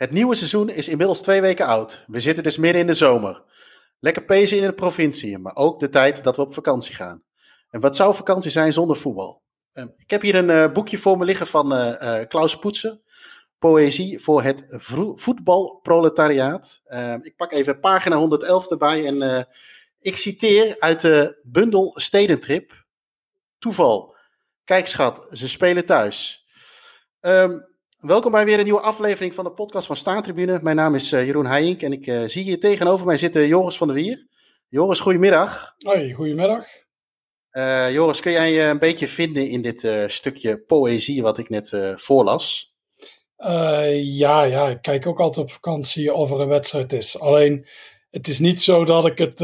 Het nieuwe seizoen is inmiddels twee weken oud. We zitten dus midden in de zomer. Lekker pezen in de provincie, maar ook de tijd dat we op vakantie gaan. En wat zou vakantie zijn zonder voetbal? Uh, ik heb hier een uh, boekje voor me liggen van uh, Klaus Poetsen. Poëzie voor het voetbalproletariaat. ik pak even pagina 111 erbij en ik citeer uit de bundel Stedentrip. Toeval. Kijk schat, ze spelen thuis. Um, welkom bij weer een nieuwe aflevering van de podcast van Staantribune. Mijn naam is uh, Jeroen Heijink en ik uh, zie hier tegenover mij zitten Joris van der Wier. Joris, goedemiddag. Hoi, goedemiddag. Uh, Joris, kun jij je een beetje vinden in dit stukje poëzie wat ik net voorlas? ja, ja, ik kijk ook altijd op vakantie of er een wedstrijd is. Alleen, het is niet zo dat ik het,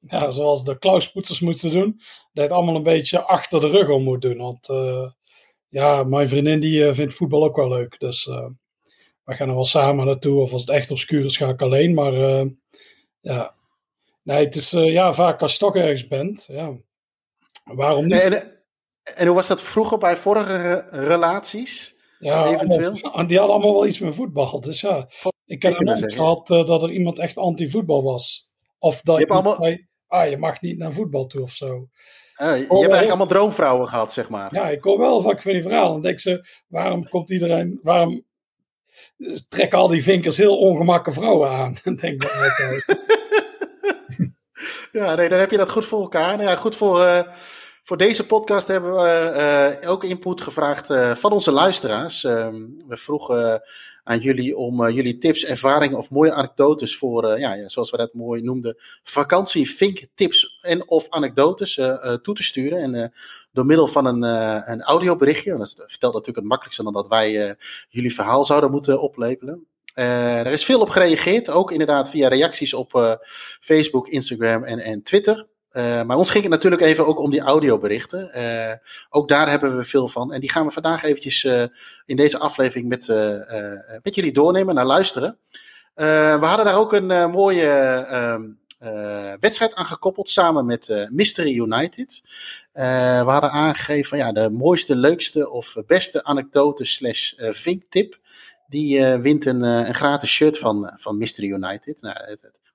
ja, zoals de Klauspoetsers moeten doen, dat ik het allemaal een beetje achter de rug om moet doen. Want ja, mijn vriendin die vindt voetbal ook wel leuk. Dus uh, we gaan er wel samen naartoe. Of als het echt obscuur is, ga ik alleen. Maar uh, ja, nee, het is ja, vaak als je toch ergens bent. Ja. Waarom niet? En, en, hoe was dat vroeger bij vorige relaties? Ja, eventueel? Die hadden allemaal wel iets met voetbal. Dus ja, ik heb nooit gehad dat er iemand echt anti-voetbal was. Of dat je, je allemaal... zei, ah, je mag niet naar voetbal toe of zo. Uh, je hebt eigenlijk allemaal droomvrouwen gehad, zeg maar. Ja, ik hoor wel vaak van die verhalen. Dan denk ze, waarom komt iedereen, waarom trekken al die vinkers heel ongemakkelijke vrouwen aan? denk ik ja, nee, dan heb je dat goed voor elkaar. Nou ja, goed voor, uh, voor deze podcast hebben we uh, ook input gevraagd uh, van onze luisteraars. Ehm, we vroegen aan jullie om jullie tips, ervaringen of mooie anekdotes voor, ja, ja, zoals we dat mooi noemden, vakantie, vink tips en of anekdotes toe te sturen. En door middel van een, een audioberichtje, dat vertelt natuurlijk het makkelijkste dan dat wij jullie verhaal zouden moeten oplepelen. er is veel op gereageerd, ook inderdaad via reacties op Facebook, Instagram en, en Twitter. Uh, maar ons ging het natuurlijk even ook om die audioberichten. Uh, ook daar hebben we veel van. En die gaan we vandaag eventjes uh, in deze aflevering met, met jullie doornemen, naar luisteren. we hadden daar ook een mooie ehm, wedstrijd aan gekoppeld samen met Mystery United. we hadden aangegeven van ja, de mooiste, leukste of beste anekdote slash vinktip. Die wint een, een gratis shirt van, van Mystery United. Nou,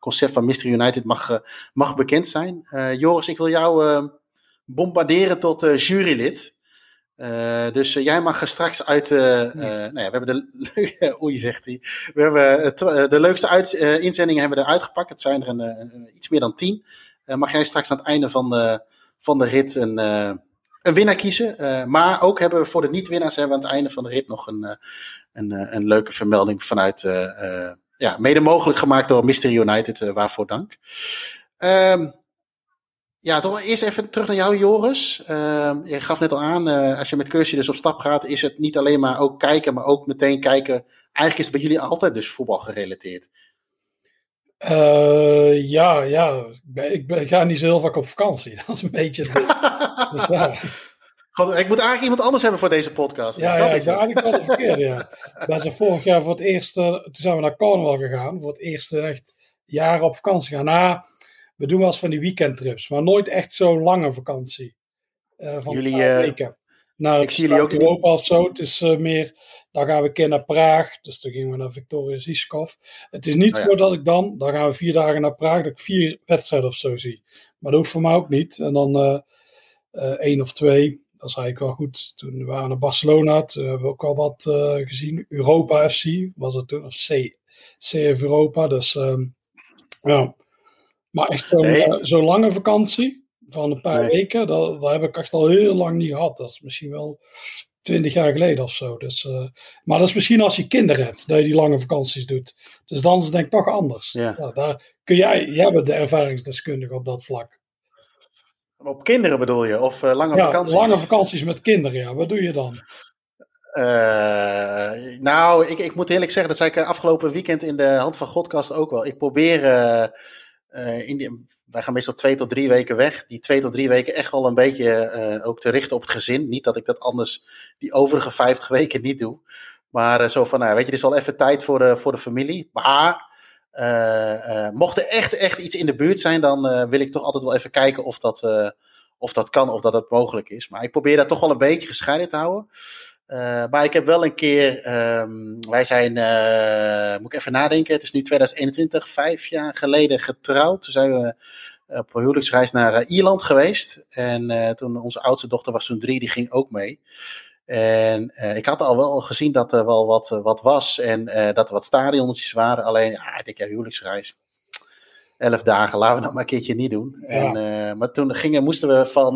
concept van Mystery United mag, eh, mag bekend zijn. Uh, Joris, ik wil jou uh, bombarderen tot jurylid. dus jij mag straks uit. nou ja, we hebben de. oei, zegt hij. We hebben de leukste uit, inzendingen hebben we eruit gepakt. Het zijn er een, iets meer dan tien. mag jij straks aan het einde van de, van de rit een, een winnaar kiezen. maar ook hebben we voor de niet-winnaars hebben we aan het einde van de rit nog een, een, een leuke vermelding vanuit ja, mede mogelijk gemaakt door Mystery United, uh, waarvoor dank. Um, ja, toch eerst even terug naar jou, Joris. Uh, je gaf net al aan, uh, als je met Cursey dus op stap gaat, is het niet alleen maar ook kijken, maar ook meteen kijken. Eigenlijk is het bij jullie altijd dus voetbal gerelateerd. Uh, ja, ja. Ik, ben, ik, ga niet zo heel vaak op vakantie. Dat is een beetje. dus, ja. Ik moet eigenlijk iemand anders hebben voor deze podcast. Ja, dat ja, is eigenlijk wel verkeerd, ja. Wij zijn vorig jaar voor het eerste, toen zijn we naar Cornwall gegaan, voor het eerste echt jaar op vakantie gaan. Nou, we doen wel eens van die weekendtrips, maar nooit echt zo'n lange vakantie. Uh, van jullie, uh, weken. Nou, ik zie jullie ook in Europa of zo. Het is uh, meer, dan gaan we een keer naar Praag, dus dan gingen we naar Victoria Ziskov. Het is niet oh, ja. zo dat ik dan, dan gaan we vier dagen naar Praag, dat ik vier wedstrijden of zo zie. Maar dat hoeft voor mij ook niet. En dan één of twee dat is eigenlijk wel goed. Toen we waren naar Barcelona, toen hebben we ook al wat uh, gezien. Europa FC was het toen, of C, CF Europa. Dus um, ja, maar echt zo'n nee. uh, zo lange vakantie van een paar nee. weken, dat, dat heb ik echt al heel lang niet gehad. Dat is misschien wel twintig jaar geleden of zo. Dus, uh, maar dat is misschien als je kinderen hebt, dat je die lange vakanties doet. Dus dan is het denk ik toch anders. Ja. Ja, daar kun jij, jij bent de ervaringsdeskundige op dat vlak. Op kinderen bedoel je? Of uh, lange ja, vakanties? lange vakanties met kinderen, ja. Wat doe je dan? Uh, nou, ik, ik moet eerlijk zeggen, dat zei ik eh, afgelopen weekend in de Hand van Godkast ook wel. Ik probeer, uh, in die, wij gaan meestal twee tot drie weken weg. Die twee tot drie weken echt wel een beetje ook te richten op het gezin. Niet dat ik dat anders die overige vijftig weken niet doe. Maar zo van, nou, weet je, dit is wel even tijd voor de, voor de familie. Maar mocht er echt, echt iets in de buurt zijn, dan uh, wil ik toch altijd wel even kijken of dat, of dat kan, of dat het mogelijk is. Maar ik probeer dat toch wel een beetje gescheiden te houden. Maar ik heb wel een keer, um, wij zijn, moet ik even nadenken, het is nu 2021, vijf jaar geleden getrouwd. Toen zijn we op een huwelijksreis naar Ierland geweest. En toen onze oudste dochter was toen drie, die ging ook mee. En uh, ik had al wel gezien dat er wel wat, wat was en uh, dat er wat stadionnetjes waren. Alleen, ja, ik denk, ja, huwelijksreis. Elf dagen, laten we dat maar een keertje niet doen. Ja. En, uh, maar toen gingen, moesten we van,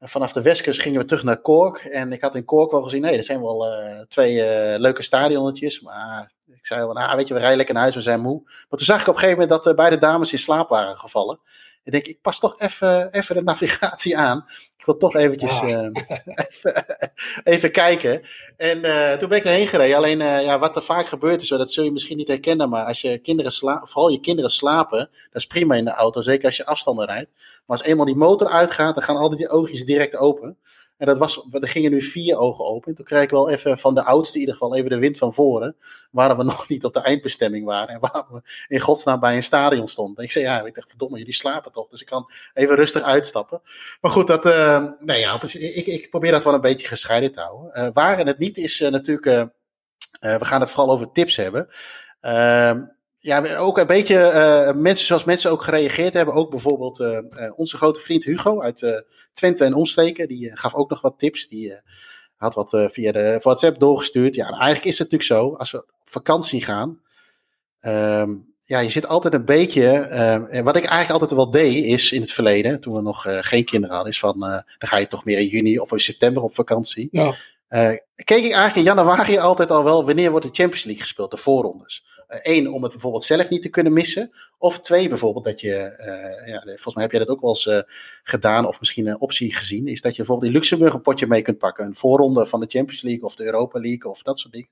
vanaf de westkust gingen we terug naar Cork. En ik had in Cork wel gezien, nee, er zijn wel twee leuke stadionnetjes. Maar ik zei wel, nou, weet je, we rijden lekker naar huis, we zijn moe. Maar toen zag ik op een gegeven moment dat beide dames in slaap waren gevallen. Ik denk, ik pas toch even, even de navigatie aan. Ik wil toch eventjes uh, even, even, kijken. En uh, toen ben ik erheen gereden. Alleen uh, ja, wat er vaak gebeurt is, dat zul je misschien niet herkennen, maar als je kinderen slapen, vooral je kinderen slapen, dat is prima in de auto, zeker als je afstanden rijdt. Maar als eenmaal die motor uitgaat, dan gaan altijd die oogjes direct open. En dat was, er gingen nu vier ogen open. Toen kreeg ik wel even van de oudste in ieder geval even de wind van voren. Waar we nog niet op de eindbestemming waren. En waar we in godsnaam bij een stadion stonden. ik zei, ja, ik dacht, verdomme, jullie slapen toch. Dus ik kan even rustig uitstappen. Maar goed, dat, uh, nee, ja, ik, ik probeer dat wel een beetje gescheiden te houden. Uh, waar het niet is uh, natuurlijk, we gaan het vooral over tips hebben. Ehm, ja, ook een beetje uh, mensen zoals mensen ook gereageerd hebben. Ook bijvoorbeeld uh, uh, onze grote vriend Hugo uit Twente en omstreken. Die gaf ook nog wat tips. Die had wat via de WhatsApp doorgestuurd. Ja, nou, eigenlijk is het natuurlijk zo. Als we op vakantie gaan. Um, ja, je zit altijd een beetje. Uh, wat ik eigenlijk altijd wel deed, is in het verleden, toen we nog geen kinderen hadden, is van. Dan ga je toch meer in juni of in september op vakantie. Ja. keek ik eigenlijk in januari altijd al wel wanneer wordt de Champions League gespeeld, de voorrondes. Eén, om het bijvoorbeeld zelf niet te kunnen missen. Of twee, bijvoorbeeld dat je, uh, ja, volgens mij heb jij dat ook wel eens uh, gedaan, of misschien een optie gezien, is dat je bijvoorbeeld in Luxemburg een potje mee kunt pakken. Een voorronde van de Champions League of de Europa League of dat soort dingen.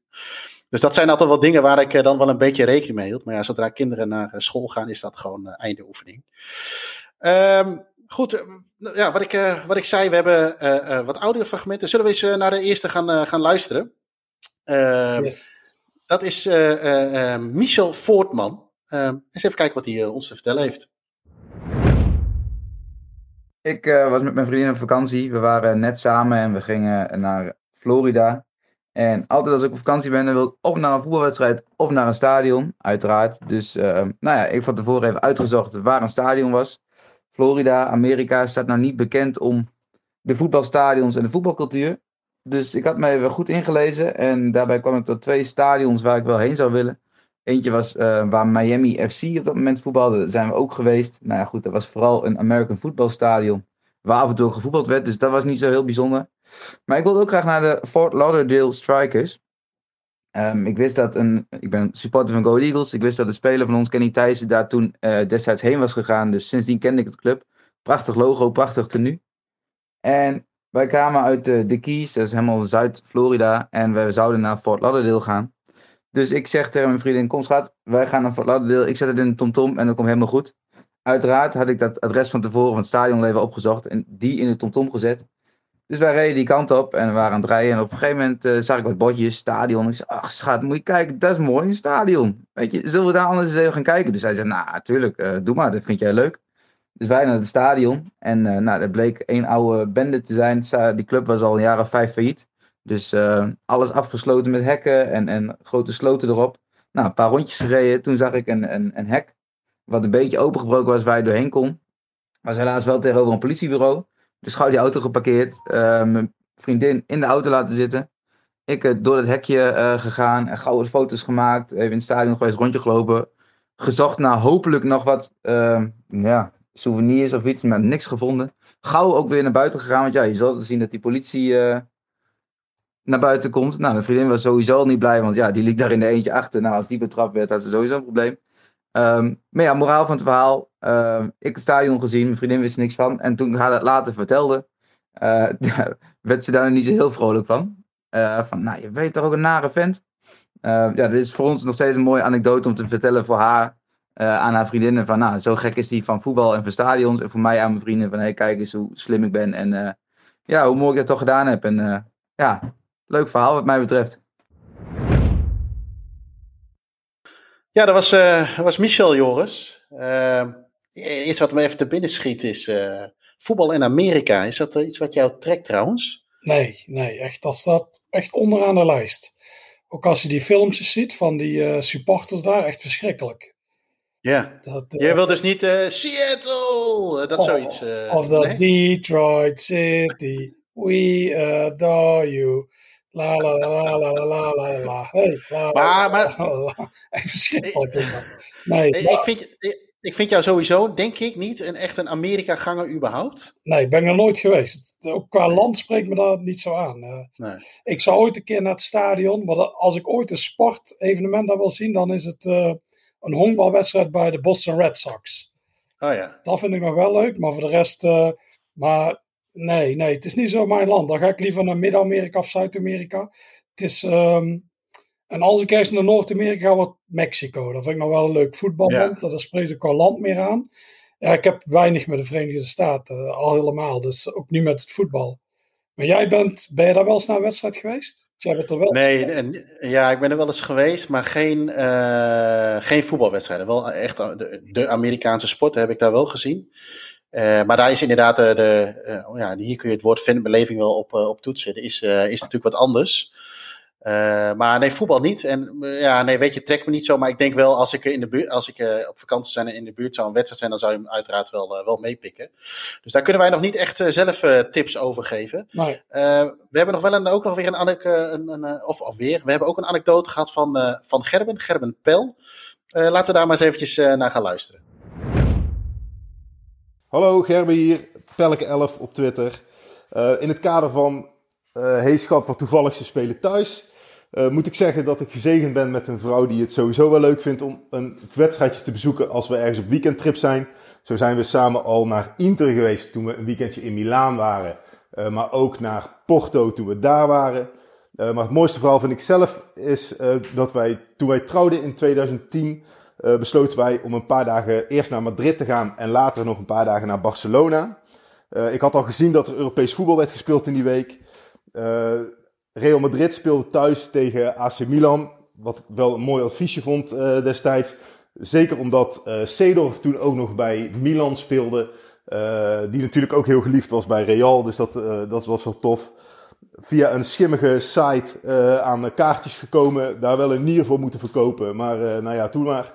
Dus dat zijn altijd wel dingen waar ik dan wel een beetje rekening mee hield. Maar ja, zodra kinderen naar school gaan, is dat gewoon einde oefening. Um, goed, ja, wat, ik, wat ik zei, we hebben wat audiofragmenten. Zullen we eens naar de eerste gaan, gaan luisteren? Ehm, yes. Dat is uh, uh, Michel Voortman. eens even kijken wat hij ons te vertellen heeft. Ik was met mijn vriendin op vakantie. We waren net samen en we gingen naar Florida. En altijd als ik op vakantie ben, dan wil ik of naar een voetbalwedstrijd of naar een stadion, uiteraard. Dus nou ja, ik van tevoren even uitgezocht waar een stadion was. Florida, Amerika, staat nou niet bekend om de voetbalstadions en de voetbalcultuur. Dus ik had me even goed ingelezen en daarbij kwam ik tot twee stadions waar ik wel heen zou willen. Eentje was uh, waar Miami FC op dat moment voetbalde, daar zijn we ook geweest. Nou ja, goed, dat was vooral een American Football Stadion, waar af en toe gevoetbald werd, dus dat was niet zo heel bijzonder. Maar ik wilde ook graag naar de Fort Lauderdale Strikers. Um, ik wist dat een, ik ben supporter van Go Eagles, ik wist dat de speler van ons, Kenny Thijssen, daar toen uh, destijds heen was gegaan, dus sindsdien kende ik het club. Prachtig logo, prachtig tenue. En wij kwamen uit de, de Keys, dat is helemaal Zuid-Florida. En we zouden naar Fort Lauderdale gaan. Dus ik zeg tegen mijn vriendin, kom schat, wij gaan naar Fort Lauderdale. Ik zet het in de TomTom en dat komt helemaal goed. Uiteraard had ik dat adres van tevoren van het stadionleven opgezocht en die in de TomTom gezet. Dus wij reden die kant op en we waren aan het rijden. En op een gegeven moment uh, zag ik wat bordjes, stadion. Ik zei, ach schat, moet je kijken, dat is mooi, een stadion. Weet je, zullen we daar anders eens even gaan kijken? Dus hij zei, nou, natuurlijk, uh, doe maar, dat vind jij leuk. Dus wij naar het stadion. En uh, nou, dat bleek één oude bende te zijn. Die club was al een jaar of vijf failliet. Dus uh, alles afgesloten met hekken en, en grote sloten erop. Nou, een paar rondjes gereden. Toen zag ik een, een, een hek. Wat een beetje opengebroken was waar je doorheen kon. Was helaas wel tegenover een politiebureau. Dus gauw die auto geparkeerd. Uh, mijn vriendin in de auto laten zitten. Ik door het hekje gegaan. En gauw foto's gemaakt. Even in het stadion geweest, rondje gelopen. Gezocht naar hopelijk nog wat ja, souvenirs of iets, maar niks gevonden. Gauw ook weer naar buiten gegaan, want ja, je zal zien dat die politie uh, naar buiten komt. Nou, mijn vriendin was sowieso niet blij, want ja, die liep daar in de eentje achter. Nou, als die betrapt werd, had ze sowieso een probleem. Um, maar ja, moraal van het verhaal. Uh, ik het stadion gezien, mijn vriendin wist er niks van. En toen ik haar dat later vertelde, uh, werd ze daar niet zo heel vrolijk van. Uh, van, nou, je weet toch ook een nare vent? ja, dit is voor ons nog steeds een mooie anekdote om te vertellen voor haar. Uh, aan haar vriendinnen van, nou, zo gek is die van voetbal en van stadions. En voor mij aan mijn vrienden van, hey, kijk eens hoe slim ik ben. En uh, ja, hoe mooi ik dat toch gedaan heb. En uh, ja, leuk verhaal wat mij betreft. Ja, dat was, was Michel Joris. iets wat me even te binnen schiet is voetbal in Amerika. Is dat iets wat jou trekt trouwens? Nee, nee, echt, dat staat echt onderaan de lijst. Ook als je die filmpjes ziet van die uh, supporters daar, echt verschrikkelijk. Ja. Dat, Jij wil dus niet uh, Seattle, dat oh, zoiets. of dat nee? Detroit City, we adore you. La la la la la la la la. Hey, la, maar, maar, la, verschrikkelijk. Nee, ik, vind, ik vind jou sowieso, denk ik, niet een echt een Amerika-ganger überhaupt. Nee, ik ben er nooit geweest. Ook qua land spreekt me dat niet zo aan. Nee. Ik zou ooit een keer naar het stadion, maar als ik ooit een sportevenement daar wil zien, dan is het uh, een honkbalwedstrijd bij de Boston Red Sox. Oh ja. Dat vind ik nog wel leuk, maar voor de rest, uh, maar nee, nee, het is niet zo mijn land. Dan ga ik liever naar Midden-Amerika of Zuid-Amerika. Het is, um, en als ik eerst naar Noord-Amerika ga, wordt Mexico. Dat vind ik nog wel een leuk voetballand. Ja. Daar spreekt ook wel land meer aan. Ja, ik heb weinig met de Verenigde Staten, eh, al helemaal. Dus ook niet met het voetbal. Maar jij bent, ben je daar wel eens naar een wedstrijd geweest? Jij er wel nee, en, ja, ik ben er wel eens geweest, maar geen, uh, geen voetbalwedstrijden. Wel echt de, de, Amerikaanse sport heb ik daar wel gezien. Uh, maar daar is inderdaad de, de uh, ja, hier kun je het woord fanbeleving wel op, op toetsen. Is, is natuurlijk wat anders. Uh, maar nee, voetbal niet. En uh, ja, nee, weet je, trek me niet zo. Maar ik denk wel, als ik, in de buurt, als ik uh, op vakantie zijn en in de buurt zou een wedstrijd zijn, dan zou je hem uiteraard wel, wel meepikken. Dus daar kunnen wij nog niet echt zelf tips over geven. Nee. we hebben nog wel een, ook nog weer een anekdote, een, een, of alweer, we hebben ook een anekdote gehad van, van Gerben, Gerben Pel. laten we daar maar eens eventjes naar gaan luisteren. Hallo, Gerben hier, Pelke11 op Twitter. in het kader van uh, hey schat, wat toevallig ze spelen thuis. Uh, moet ik zeggen dat ik gezegend ben met een vrouw die het sowieso wel leuk vindt om een wedstrijdje te bezoeken als we ergens op weekendtrip zijn. Zo zijn we samen al naar Inter geweest toen we een weekendje in Milaan waren. Uh, maar ook naar Porto toen we daar waren. Uh, maar het mooiste verhaal vind ik zelf is dat wij toen wij trouwden in 2010 besloten wij om een paar dagen eerst naar Madrid te gaan en later nog een paar dagen naar Barcelona. ik had al gezien dat er Europees voetbal werd gespeeld in die week. Real Madrid speelde thuis tegen AC Milan. Wat ik wel een mooi adviesje vond uh, destijds. Zeker omdat uh, toen ook nog bij Milan speelde. Uh, die natuurlijk ook heel geliefd was bij Real. Dus dat, dat was wel tof. Via een schimmige site aan kaartjes gekomen. Daar wel een nier voor moeten verkopen. Maar nou ja, toen maar.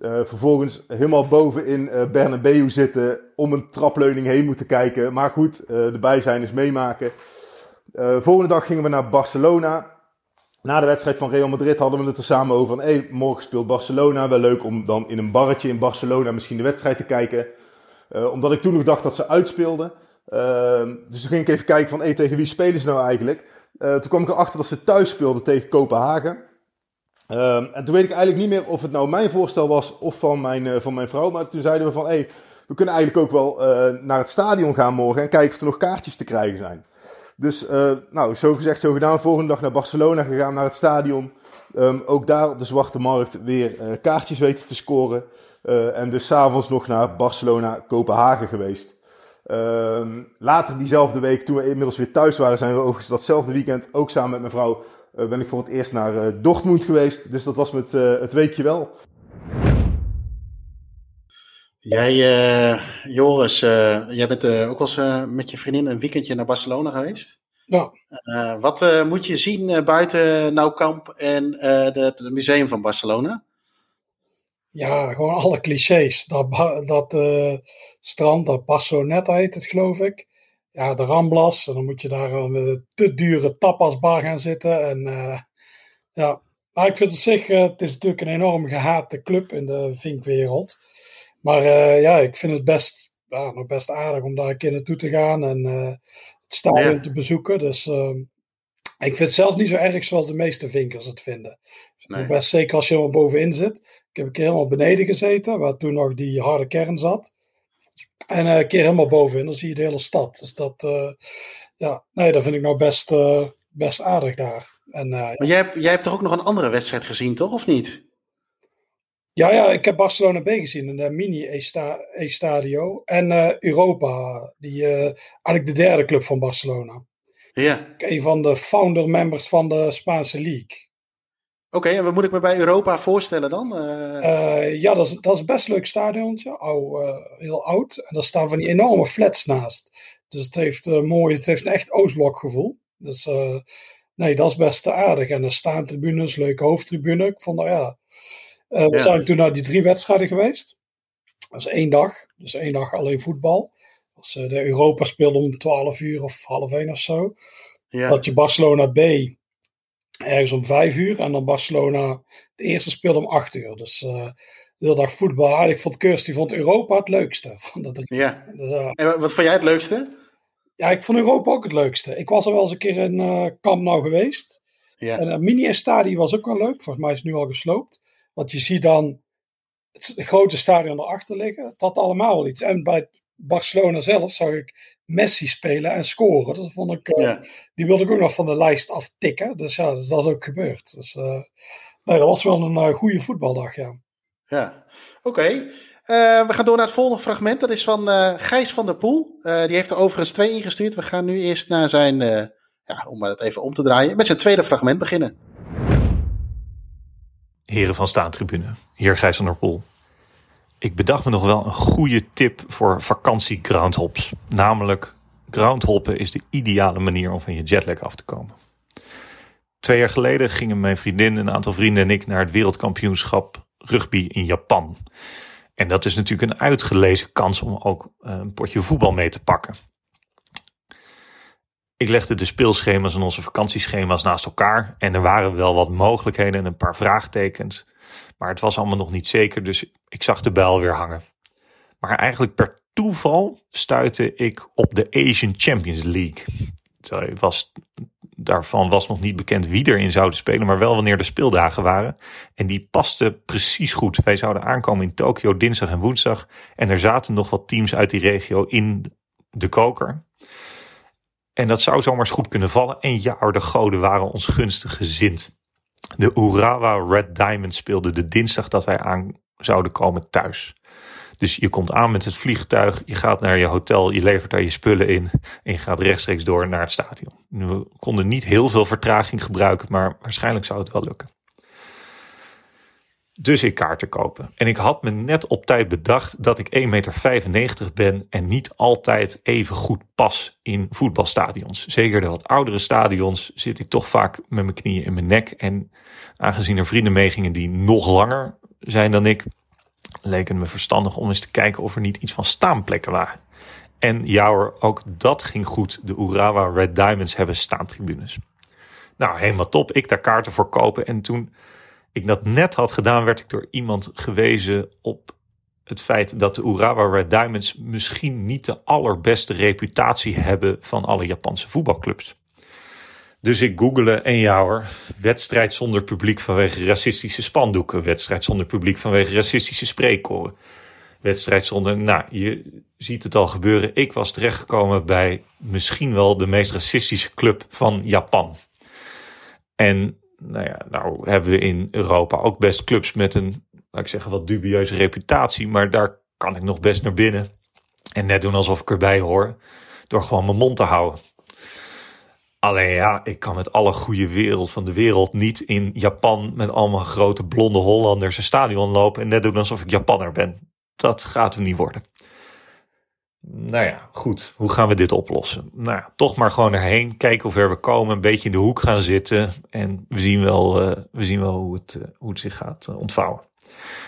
vervolgens helemaal boven in Bernabeu zitten. Om een trapleuning heen moeten kijken. Maar goed, erbij zijn is meemaken. Uh, volgende dag gingen we naar Barcelona. Na de wedstrijd van Real Madrid hadden we het er samen over van... Hey, morgen speelt Barcelona. Wel leuk om dan in een barretje in Barcelona misschien de wedstrijd te kijken. Uh, omdat ik toen nog dacht dat ze uitspeelden. Uh, dus toen ging ik even kijken van... Hey, tegen wie spelen ze nou eigenlijk? toen kwam ik erachter dat ze thuis speelden tegen Kopenhagen. en toen weet ik eigenlijk niet meer of het nou mijn voorstel was of van mijn, van mijn vrouw. Maar toen zeiden we van... Hey, we kunnen eigenlijk ook wel naar het stadion gaan morgen... en kijken of er nog kaartjes te krijgen zijn. Dus, uh, nou, zo gezegd, zo gedaan. Volgende dag naar Barcelona gegaan, naar het stadion. Um, ook daar op de zwarte markt weer uh, kaartjes weten te scoren. Uh, en dus s'avonds nog naar Barcelona, Kopenhagen geweest. Um, later diezelfde week, toen we inmiddels weer thuis waren, zijn we overigens datzelfde weekend, ook samen met mijn vrouw, ben ik voor het eerst naar Dortmund geweest. Dus dat was met het weekje wel. Jij, uh, Joris, uh, jij bent uh, ook wel eens met je vriendin een weekendje naar Barcelona geweest. Ja. wat moet je zien buiten Noukamp en het museum van Barcelona? Ja, gewoon alle clichés. Dat, dat strand, dat Barceloneta heet het geloof ik. Ja, de Ramblas. En dan moet je daar met te dure tapasbar gaan zitten. En ja, maar ik vind het op zich, het is natuurlijk een enorm gehate club in de vinkwereld. Maar uh, ja, ik vind het best, ja, nog best aardig om daar een keer naartoe te gaan en uh, het stadion ja. te bezoeken. Dus uh, ik vind het zelf niet zo erg zoals de meeste vinkers het vinden. Nee. Best zeker als je helemaal bovenin zit. Ik heb een keer helemaal beneden gezeten, waar toen nog die harde kern zat. En een keer helemaal bovenin, dan zie je de hele stad. Dus dat, ja, nee, dat vind ik nou best, best aardig daar. En, maar jij hebt, jij hebt toch ook nog een andere wedstrijd gezien, toch? Of niet? Ja, ja, ik heb Barcelona B gezien in de mini E-stadio. En uh, Europa, die, uh, eigenlijk de derde club van Barcelona. Ja. Een van de founder members van de Spaanse League. Oké, okay, en wat moet ik me bij Europa voorstellen dan? Uh... ja, dat is, dat is best leuk stadiontje. Ou, heel oud. En daar staan van die enorme flats naast. Dus het heeft mooi, het heeft een echt Oostblok gevoel. Dus nee, dat is best aardig. En de staantribunes, leuke hoofdtribune. Ik vond dat ja. Uh, we ja. zijn toen naar die drie wedstrijden geweest. Dat is één dag. Dus één dag alleen voetbal. Als de Europa speelde om 12 uur of half één of zo. Ja. Dat je Barcelona B ergens om vijf uur. En dan Barcelona, de eerste speelde om acht uur. Dus uh, de hele dag voetbal. Ik vond Kirst, die vond Europa het leukste. Dat ja. Dus, uh, en wat vond jij het leukste? Ja, ik vond Europa ook het leukste. Ik was er wel eens een keer in uh, Camp Nou geweest. Ja. En het mini-stadion was ook wel leuk. Volgens mij is het nu al gesloopt. Want je ziet dan het grote stadion erachter liggen. Had allemaal wel iets. En bij Barcelona zelf zag ik Messi spelen en scoren. Dat vond ik, uh, ja. Die wilde ik ook nog van de lijst aftikken. Dus ja, dus dat is ook gebeurd. Dus uh, nee, dat was wel een uh, goede voetbaldag, ja. Ja, oké. Okay. we gaan door naar het volgende fragment. Dat is van Gijs van der Poel. die heeft er overigens twee ingestuurd. We gaan nu eerst naar zijn, ja, om het even om te draaien, met zijn tweede fragment beginnen. Heren van Staantribune, hier Gijs van der Poel. Ik bedacht me nog wel een goede tip voor vakantie groundhops. Namelijk, groundhoppen is de ideale manier om van je jetlag af te komen. Twee jaar geleden gingen mijn vriendin, een aantal vrienden en ik naar het wereldkampioenschap rugby in Japan. En dat is natuurlijk een uitgelezen kans om ook eh, een potje voetbal mee te pakken. Ik legde de speelschema's en onze vakantieschema's naast elkaar. En er waren wel wat mogelijkheden en een paar vraagtekens. Maar het was allemaal nog niet zeker, dus ik zag de bel weer hangen. Maar eigenlijk per toeval stuitte ik op de Asian Champions League. Was, daarvan was nog niet bekend wie erin zouden spelen, maar wel wanneer de speeldagen waren. En die paste precies goed. Wij zouden aankomen in Tokio dinsdag en woensdag. En er zaten nog wat teams uit die regio in de koker. En dat zou zomaar eens goed kunnen vallen. En ja, de goden waren ons gunstig gezind. De Urawa Red Diamond speelde de dinsdag dat wij aan zouden komen thuis. Dus je komt aan met het vliegtuig, je gaat naar je hotel, je levert daar je spullen in en je gaat rechtstreeks door naar het stadion. We konden niet heel veel vertraging gebruiken, maar waarschijnlijk zou het wel lukken. Dus ik kaarten kopen. En ik had me net op tijd bedacht dat ik 1,95 meter ben en niet altijd even goed pas in voetbalstadions. Zeker de wat oudere stadions zit ik toch vaak met mijn knieën in mijn nek. En aangezien er vrienden meegingen die nog langer zijn dan ik, leek het me verstandig om eens te kijken of er niet iets van staanplekken waren. En ja ook dat ging goed. De Urawa Red Diamonds hebben staantribunes. Nou, helemaal top. Ik daar kaarten voor kopen en toen ik dat net had gedaan, werd ik door iemand gewezen op het feit dat de Urawa Red Diamonds misschien niet de allerbeste reputatie hebben van alle Japanse voetbalclubs. Dus ik googelde en ja wedstrijd zonder publiek vanwege racistische spandoeken, wedstrijd zonder publiek vanwege racistische spreekkoren. Wedstrijd zonder, nou, je ziet het al gebeuren. Ik was terechtgekomen bij misschien wel de meest racistische club van Japan. En nou ja, nou hebben we in Europa ook best clubs met een, laat ik zeggen, wat dubieuze reputatie. Maar daar kan ik nog best naar binnen. En net doen alsof ik erbij hoor. Door gewoon mijn mond te houden. Alleen ja, ik kan met alle goede wereld van de wereld niet in Japan met allemaal grote blonde Hollanders een stadion lopen en net doen alsof ik Japanner ben. Dat gaat er niet worden. Nou ja, goed. Hoe gaan we dit oplossen? Nou, toch maar gewoon erheen. Kijken hoe ver we komen. Een beetje in de hoek gaan zitten. En we zien wel, uh, we zien wel hoe, het, uh, hoe het zich gaat uh, ontvouwen.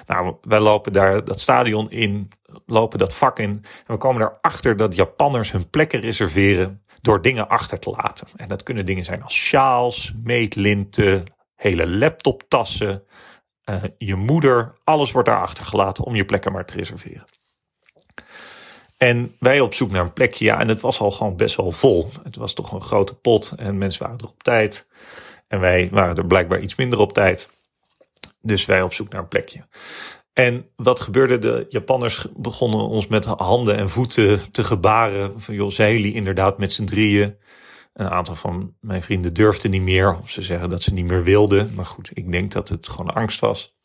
Nou, wij lopen daar dat stadion in. Lopen dat vak in. En we komen erachter dat Japanners hun plekken reserveren. Door dingen achter te laten. En dat kunnen dingen zijn als sjaals, meetlinten, hele laptoptassen. je moeder. Alles wordt daar achtergelaten om je plekken maar te reserveren. En wij op zoek naar een plekje. Ja, en het was al gewoon best wel vol. Het was toch een grote pot en mensen waren er op tijd. En wij waren er blijkbaar iets minder op tijd. Dus wij op zoek naar een plekje. En wat gebeurde? De Japanners begonnen ons met handen en voeten te gebaren. Van joh, inderdaad met z'n drieën? Een aantal van mijn vrienden durfden niet meer. Of ze zeggen dat ze niet meer wilden. Maar goed, ik denk dat het gewoon angst was.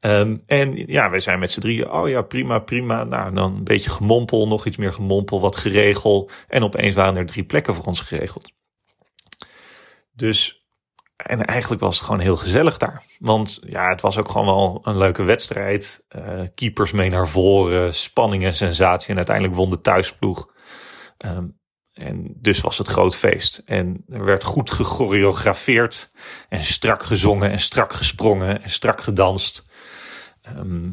Um, en ja, wij zijn met z'n drieën. Oh ja, prima, prima. Nou, dan een beetje gemompel, nog iets meer gemompel, wat geregel. En opeens waren er drie plekken voor ons geregeld. Dus, en eigenlijk was het gewoon heel gezellig daar. Want ja, het was ook gewoon wel een leuke wedstrijd. Uh, keepers mee naar voren, spanning en sensatie. En uiteindelijk won de thuisploeg. Um, En dus was het groot feest. En er werd goed gechoreografeerd en strak gezongen en strak gesprongen en strak gedanst. Ehm,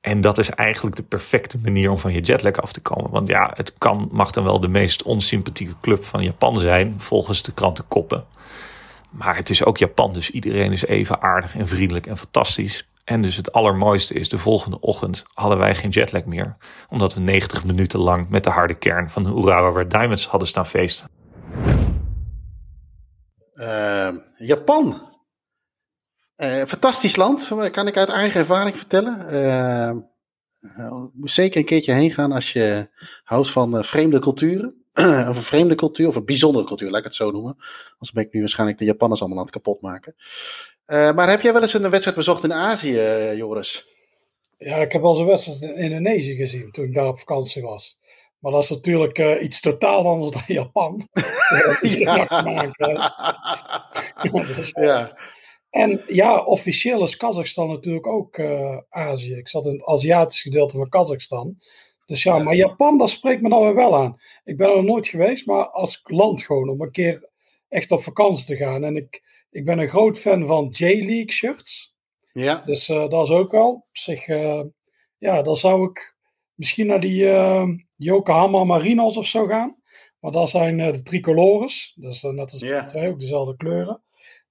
en dat is eigenlijk de perfecte manier om van je jetlag af te komen. Want ja, het kan, mag dan wel de meest onsympathieke club van Japan zijn, volgens de krantenkoppen. Maar het is ook Japan, dus iedereen is even aardig en vriendelijk en fantastisch. En dus het allermooiste is, de volgende ochtend hadden wij geen jetlag meer. Omdat we 90 minuten lang met de harde kern van de Urawa Diamonds hadden staan feesten. Uh, Japan. Uh, fantastisch land, kan ik uit eigen ervaring vertellen. Uh, moet zeker een keertje heen gaan als je houdt van vreemde culturen. of een vreemde cultuur, of een bijzondere cultuur, laat ik het zo noemen. Anders ben ik nu waarschijnlijk de Japanners allemaal aan het kapot maken. Uh, maar heb jij wel eens een wedstrijd bezocht in Azië, Joris? Ja, ik heb wel eens een wedstrijd in Indonesië gezien toen ik daar op vakantie was. Maar dat is natuurlijk uh, iets totaal anders dan Japan. ja. ja. En ja, officieel is Kazachstan natuurlijk ook uh, Azië. Ik zat in het Aziatisch gedeelte van Kazachstan. Dus ja, maar Japan, dat spreekt me dan weer wel aan. Ik ben er nooit geweest, maar als land gewoon om een keer echt op vakantie te gaan. En ik, ik ben een groot fan van J-League shirts. Ja. Dus uh, dat is ook wel. Zeg, uh, ja, dan zou ik misschien naar die Yokohama Marinos of zo gaan. Maar dat zijn de tricolores. Dus net als yeah. twee ook dezelfde kleuren.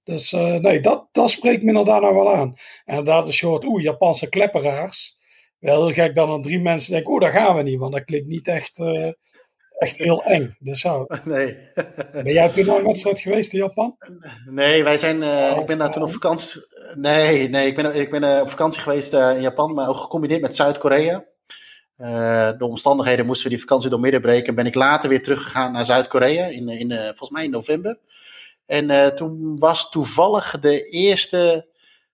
Dus nee, dat, dat spreekt me inderdaad nou wel aan. En inderdaad, is je hoort, oeh, Japanse klepperaars wel heel gek dan aan drie mensen denken, oeh, daar gaan we niet, want dat klinkt niet echt, uh, echt heel eng. Dus zo. Nee. Ben jij toen al een wedstrijd geweest in Japan? Nee, wij zijn, uh, ik ben daar toen op vakantie, nee, nee, ik ben, ik ben uh, op vakantie geweest in Japan, maar ook gecombineerd met Zuid-Korea. de omstandigheden moesten we die vakantie door midden breken. Ben ik later weer teruggegaan naar Zuid-Korea, in, in, volgens mij in november. En toen was toevallig de eerste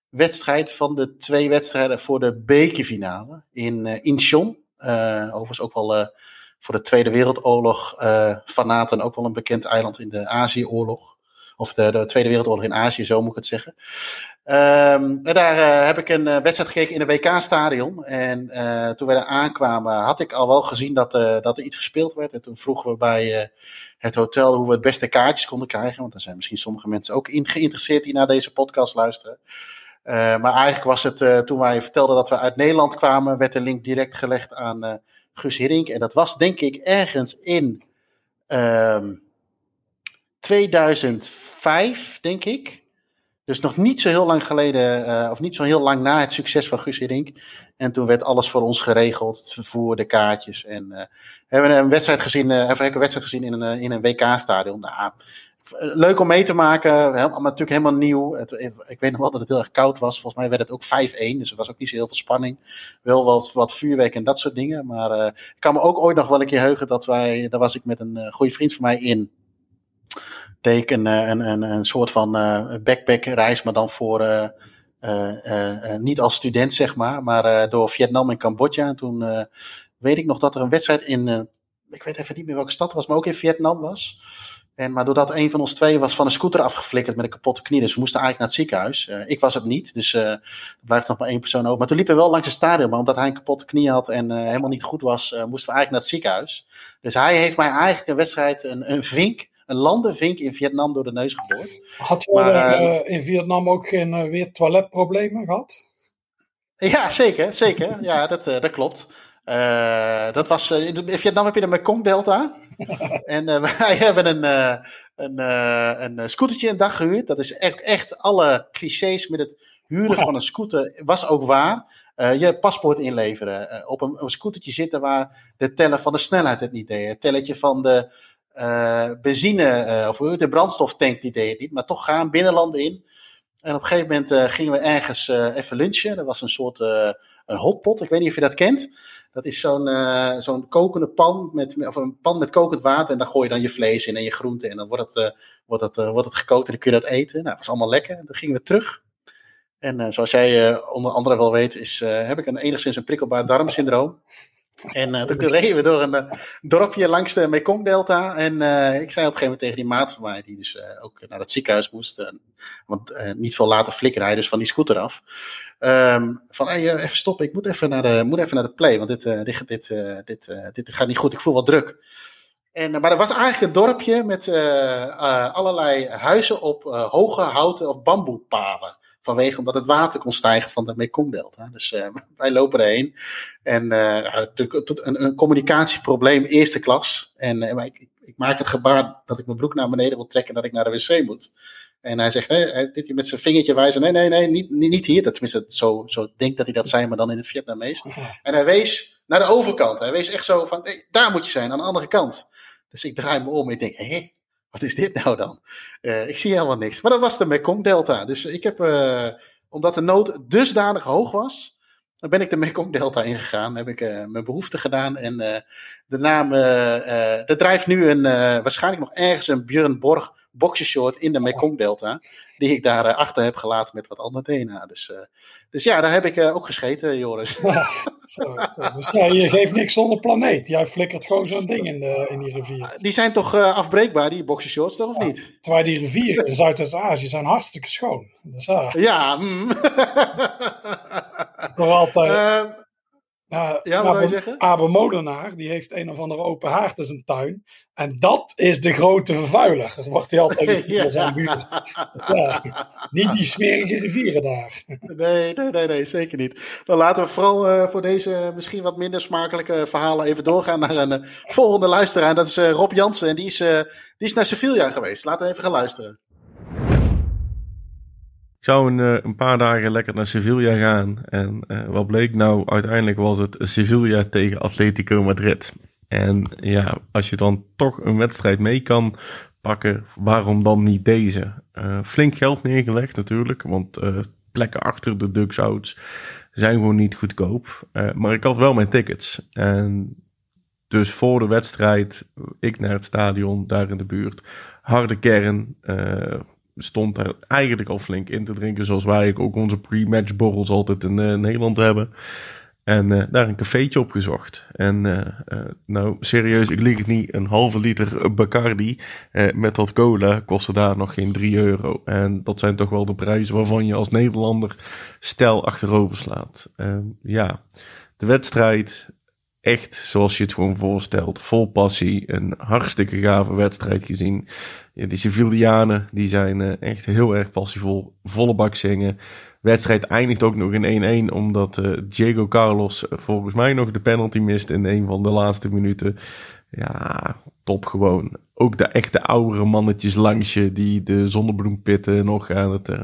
wedstrijd van de twee wedstrijden voor de bekerfinale in uh, Incheon. Uh, overigens ook wel voor de Tweede Wereldoorlog fanaten ook wel een bekend eiland in de Azië-oorlog. Of de, de, Tweede Wereldoorlog in Azië, zo moet ik het zeggen. Um, en daar heb ik een wedstrijd gekeken in een WK-stadion. En toen we daar aankwamen, had ik al wel gezien dat, dat er iets gespeeld werd. En toen vroegen we bij het hotel hoe we het beste kaartjes konden krijgen. Want daar zijn misschien sommige mensen ook in geïnteresseerd die naar deze podcast luisteren. Uh, maar eigenlijk was het, uh, toen wij vertelden dat we uit Nederland kwamen, werd de link direct gelegd aan uh, Gus Hiddink. En dat was denk ik ergens in 2005, ehm, denk ik. Dus nog niet zo heel lang geleden, of niet zo heel lang na het succes van Gus Hiddink. En toen werd alles voor ons geregeld, het vervoer, de kaartjes. En hebben we een wedstrijd gezien, hebben een wedstrijd gezien in een, in een WK-stadion. Nou, leuk om mee te maken. Helemaal, natuurlijk helemaal nieuw. Ik weet nog wel dat het heel erg koud was. Volgens mij werd het ook 5-1. Dus er was ook niet zo heel veel spanning. Wel wat, wat vuurwerk en dat soort dingen. Maar ik kan me ook ooit nog wel een keer heugen dat wij. Daar was ik met een goede vriend van mij in. Deed een, een, een, een soort van uh, backpackreis, maar dan voor. niet als student, zeg maar. Maar door Vietnam en Cambodja. En toen weet ik nog dat er een wedstrijd in. ik weet even niet meer welke stad was, maar ook in Vietnam was. En, maar doordat een van ons twee was van een scooter afgeflikkerd met een kapotte knie, dus we moesten eigenlijk naar het ziekenhuis. Ik was het niet, dus er blijft nog maar één persoon over. Maar toen liepen we wel langs het stadion, maar omdat hij een kapotte knie had en helemaal niet goed was, moesten we eigenlijk naar het ziekenhuis. Dus hij heeft mij eigenlijk een wedstrijd, een vink, een landenvink in Vietnam door de neus geboord. Had je maar, in Vietnam ook geen weer toiletproblemen gehad? Ja, zeker, zeker. Ja, dat, dat klopt. Uh, dat was, uh, in Vietnam heb je de Mekong Delta. en uh, wij hebben een, een, een scootertje een dag gehuurd. Dat is echt, echt alle clichés met het huren van een scooter was ook waar. je paspoort inleveren. op een, een scootertje zitten waar de teller van de snelheid het niet deed. Het telletje van de benzine of de brandstoftank die deed het niet. Maar toch gaan binnenlanden in. En op een gegeven moment gingen we ergens even lunchen. Er was een soort een hotpot. Ik weet niet of je dat kent. Dat is zo'n uh, zo'n kokende pan met, of een pan met kokend water. En daar gooi je dan je vlees in en je groenten. En dan wordt het, uh, wordt het, uh, wordt het gekookt en dan kun je dat eten. Nou, dat was allemaal lekker. En dan gingen we terug. En zoals jij onder andere wel weet, is, heb ik een, enigszins een prikkelbaar darmsyndroom. En uh, toen reden we door een uh, dorpje langs de Mekong-delta. En uh, ik zei op een gegeven moment tegen die maat van mij, die dus ook naar het ziekenhuis moest. want niet veel later flikkerde hij dus van die scooter af. Um, van, hey, even stoppen, ik moet even naar de, moet even naar de play, want dit, dit, dit, dit, dit gaat niet goed, ik voel wat druk. En, maar dat was eigenlijk een dorpje met allerlei huizen op hoge houten of bamboepalen. Vanwege omdat het water kon stijgen van de Mekongdelta. Dus wij lopen erheen. En een, een, communicatieprobleem eerste klas. En ik, ik, maak het gebaar dat ik mijn broek naar beneden wil trekken en dat ik naar de wc moet. En hij zegt, hey, dit hier met zijn vingertje wijzen. Nee, nee, nee, niet, niet hier. Dat, tenminste, zo, zo denkt dat hij dat zei, maar dan in het Vietnamees. En hij wees naar de overkant. Hij wees echt zo van, hey, daar moet je zijn, aan de andere kant. Dus ik draai me om en ik denk, hé, wat is dit nou dan? Uh, ik zie helemaal niks. Maar dat was de Mekong Delta. Dus ik heb, uh, omdat de nood dusdanig hoog was, dan ben ik de Mekong Delta ingegaan. Heb ik uh, mijn behoefte gedaan. En de naam, er drijft nu een, waarschijnlijk nog ergens een Björn Borg boxershort in de Mekong Delta. Die ik daar uh, achter heb gelaten met wat ander DNA. Dus, uh, dus ja, daar heb ik uh, ook gescheten, Joris. Ja, zo, zo. Dus ja, je geeft niks zonder planeet. Jij flikkert gewoon zo'n ding in, de, in die rivier. Die zijn toch afbreekbaar, die boxershorts, toch of ja, niet? Terwijl die rivieren in Zuidoost-Azië zijn hartstikke schoon. Dus, ja. Ja. Mm. ik hoor altijd... Uh, ja, wat zeggen? Abe Molenaar, die heeft een of andere open haard in zijn tuin. En dat is de grote vervuiler. Dat wordt hij altijd eens in zijn buurt. Ja, niet die smerige rivieren daar. Nee, nee, nee, nee, zeker niet. Dan laten we vooral uh, voor deze misschien wat minder smakelijke verhalen even doorgaan naar een uh, volgende luisteraar. Dat is Rob Jansen en die is, die is naar Sevilla geweest. Laten we even gaan luisteren. Ik zou een, een, paar dagen lekker naar Sevilla gaan. En wat bleek nou? Uiteindelijk was het Sevilla tegen Atletico Madrid. En ja, als je dan toch een wedstrijd mee kan pakken, waarom dan niet deze? Uh, flink geld neergelegd natuurlijk, want plekken achter de dugout zijn gewoon niet goedkoop. Maar ik had wel mijn tickets. En dus voor de wedstrijd, ik naar het stadion, daar in de buurt. Harde kern, stond er eigenlijk al flink in te drinken. Zoals wij ook onze pre-match borrels altijd in Nederland hebben. En uh, daar een cafeetje opgezocht. En uh, uh, nou, serieus, ik lieg het niet. Een halve liter Bacardi met dat cola kostte daar nog geen 3 euro. En dat zijn toch wel de prijzen waarvan je als Nederlander stel achterover slaat. ja, de wedstrijd, echt zoals je het gewoon voorstelt. Vol passie. Een hartstikke gave wedstrijd gezien. Ja, die die zijn echt heel erg passievol. Volle bak zingen wedstrijd eindigt ook nog in 1-1, omdat uh, Diego Carlos eh, volgens mij nog de penalty mist in een van de laatste minuten. Ja, top gewoon. Ook de echte oudere mannetjes langs je die de zonnebloempitten nog aan het uh,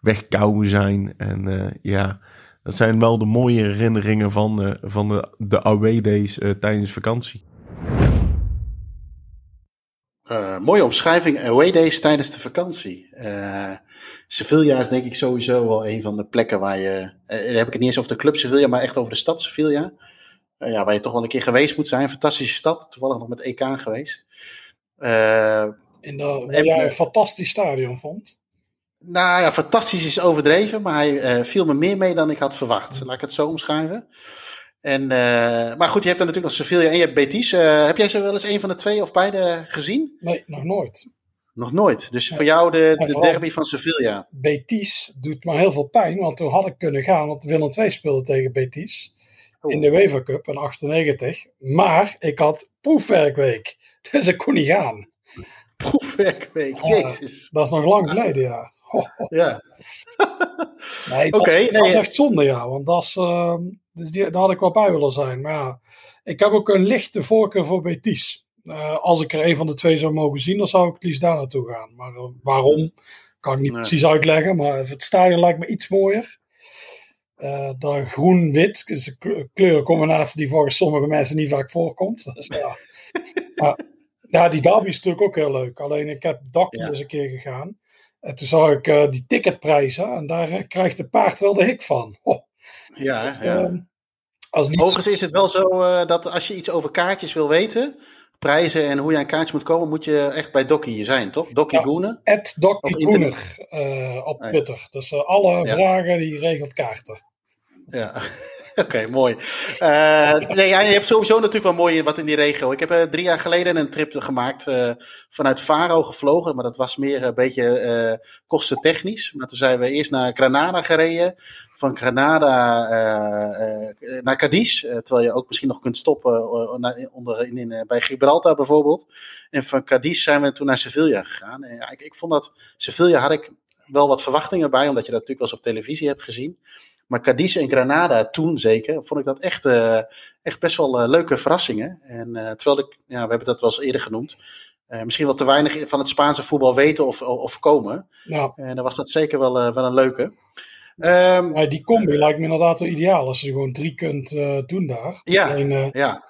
wegkouwen zijn. En ja, dat zijn wel de mooie herinneringen van, van de, de away days tijdens vakantie. Uh, mooie omschrijving, away days tijdens de vakantie. Uh, Sevilla is denk ik sowieso wel een van de plekken waar je, uh, dan heb ik het niet eens over de club Sevilla, maar echt over de stad Sevilla. ja, waar je toch wel een keer geweest moet zijn. Fantastische stad, toevallig nog met EK geweest. De, waar jij een fantastisch stadion vond? Nou ja, fantastisch is overdreven, maar hij viel me meer mee dan ik had verwacht. Laat ik het zo omschrijven. En, uh, maar goed, je hebt dan natuurlijk nog Sevilla en je hebt Betis. Uh, heb jij zo wel eens een van de twee of beide gezien? Nee, nog nooit. Nog nooit. Dus voor jou de, de derby van Sevilla. Betis doet me heel veel pijn, want toen had ik kunnen gaan, want Willem II speelde tegen Betis oh. in de UEFA Cup in 98. Maar ik had proefwerkweek, dus ik kon niet gaan. Proefwerkweek, jezus. Dat is nog lang geleden, ja. Ja. nee, Oké, nee, dat is echt zonde, ja. Want dat is, uh, dus die, daar had ik wel bij willen zijn. Maar ja, ik heb ook een lichte voorkeur voor Betis. Uh, als ik er een van de twee zou mogen zien, dan zou ik het liefst daar naartoe gaan. Maar uh, waarom, kan ik niet precies uitleggen. Maar het stadion lijkt me iets mooier. Uh, dan groen-wit is een kleurencombinatie die volgens sommige mensen niet vaak voorkomt. Dus, ja. maar, ja, die derby is natuurlijk ook heel leuk. Alleen ik heb Dakkie ja. eens een keer gegaan. En toen zag ik uh, die ticketprijzen en daar uh, krijgt de paard wel de hik van. Oh. Ja, dus, ja. Uh, als. Overigens is het wel zo dat als je iets over kaartjes wil weten, prijzen en hoe je aan kaartjes moet komen, moet je echt bij Dokkie zijn, toch? Dokkie ja, Goenen? Het Dokkie Goener op Twitter. Dus alle vragen die regelt kaarten. Ja. Oké, mooi. Uh, nee, je hebt sowieso natuurlijk wel mooi wat in die regio. Ik heb uh, drie jaar geleden een trip gemaakt uh, vanuit Faro gevlogen, maar dat was meer een beetje kostentechnisch. Maar toen zijn we eerst naar Granada gereden, van Granada naar Cadiz, terwijl je ook misschien nog kunt stoppen onder, in, bij Gibraltar bijvoorbeeld. En van Cadiz zijn we toen naar Sevilla gegaan. En ja, ik, ik vond dat, Sevilla had ik wel wat verwachtingen bij, omdat je dat natuurlijk wel eens op televisie hebt gezien. Maar Cadiz en Granada toen zeker, vond ik dat echt, uh, echt best wel uh, leuke verrassingen. En uh, terwijl ik, ja, we hebben dat wel eens eerder genoemd, misschien wel te weinig van het Spaanse voetbal weten of, of komen. Ja. En dan was dat zeker wel, wel een leuke. Um, ja, die combi lijkt me inderdaad wel ideaal als je gewoon drie kunt doen daar. Ja, Alleen, ja.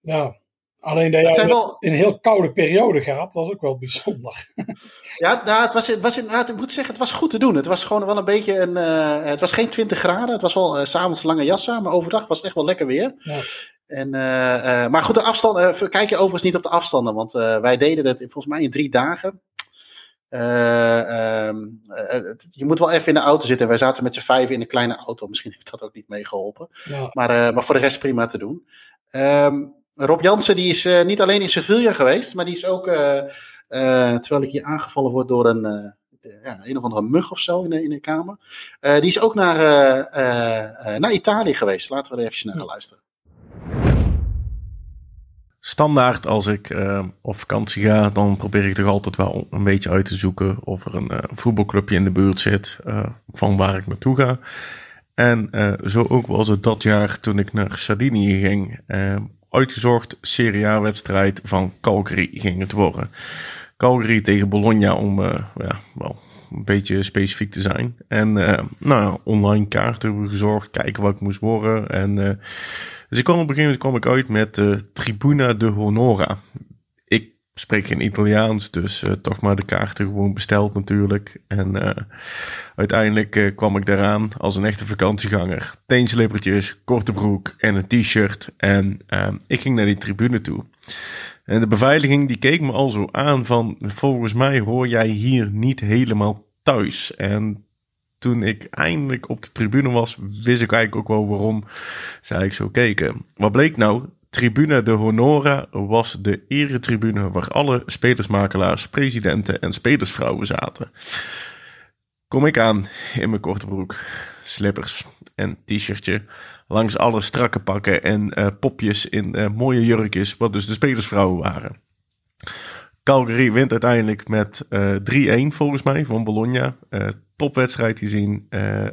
ja. Alleen dat wel... in een heel koude periode gaat, dat is ook wel bijzonder. Ja, nou, het was, het was inderdaad, ik moet zeggen, het was goed te doen. Het was gewoon wel een beetje een, uh, het was geen 20 graden. Het was wel uh, s'avonds lange jas aan, maar overdag was het echt wel lekker weer. Ja. En, uh, maar goed, de afstand, kijk je overigens niet op de afstanden, want wij deden het volgens mij in drie dagen. Uh, je moet wel even in de auto zitten. Wij zaten met z'n vijf in een kleine auto. Misschien heeft dat ook niet meegeholpen. Ja. Maar, maar voor de rest prima te doen. Um, Rob Jansen die is uh, niet alleen in Sevilla geweest, maar die is ook, uh, uh, terwijl ik hier aangevallen word door een, ja, een of andere mug of zo in de, in de kamer. die is ook naar, naar Italië geweest. Laten we er even naar gaan luisteren. Standaard als ik op vakantie ga, dan probeer ik toch altijd wel een beetje uit te zoeken of er een voetbalclubje in de buurt zit van waar ik naartoe ga. En zo ook was het dat jaar toen ik naar Sardinië ging uitgezocht Serie A-wedstrijd van Calgary ging het worden. Calgary tegen Bologna om uh, ja, wel een beetje specifiek te zijn. En uh, nou, online kaarten hebben we gezorgd, kijken wat ik moest worden. En, uh, dus ik kwam op een gegeven moment kwam ik uit met Tribuna de Honora spreek geen Italiaans, dus uh, toch maar de kaarten gewoon besteld natuurlijk. En uh, uiteindelijk uh, kwam ik daaraan als een echte vakantieganger. Teenslippertjes, korte broek en een t-shirt. En ik ging naar die tribune toe. En de beveiliging die keek me al zo aan van, volgens mij hoor jij hier niet helemaal thuis. En toen ik eindelijk op de tribune was, wist ik eigenlijk ook wel waarom zij zo keken. Wat bleek nou? Tribune de Honora was de eretribune waar alle spelersmakelaars, presidenten en spelersvrouwen zaten. Kom ik aan in mijn korte broek, slippers en t-shirtje, langs alle strakke pakken en uh, popjes in uh, mooie jurkjes, wat dus de spelersvrouwen waren. Calgary wint uiteindelijk met uh, eh, 3-1 volgens mij van Bologna. topwedstrijd gezien.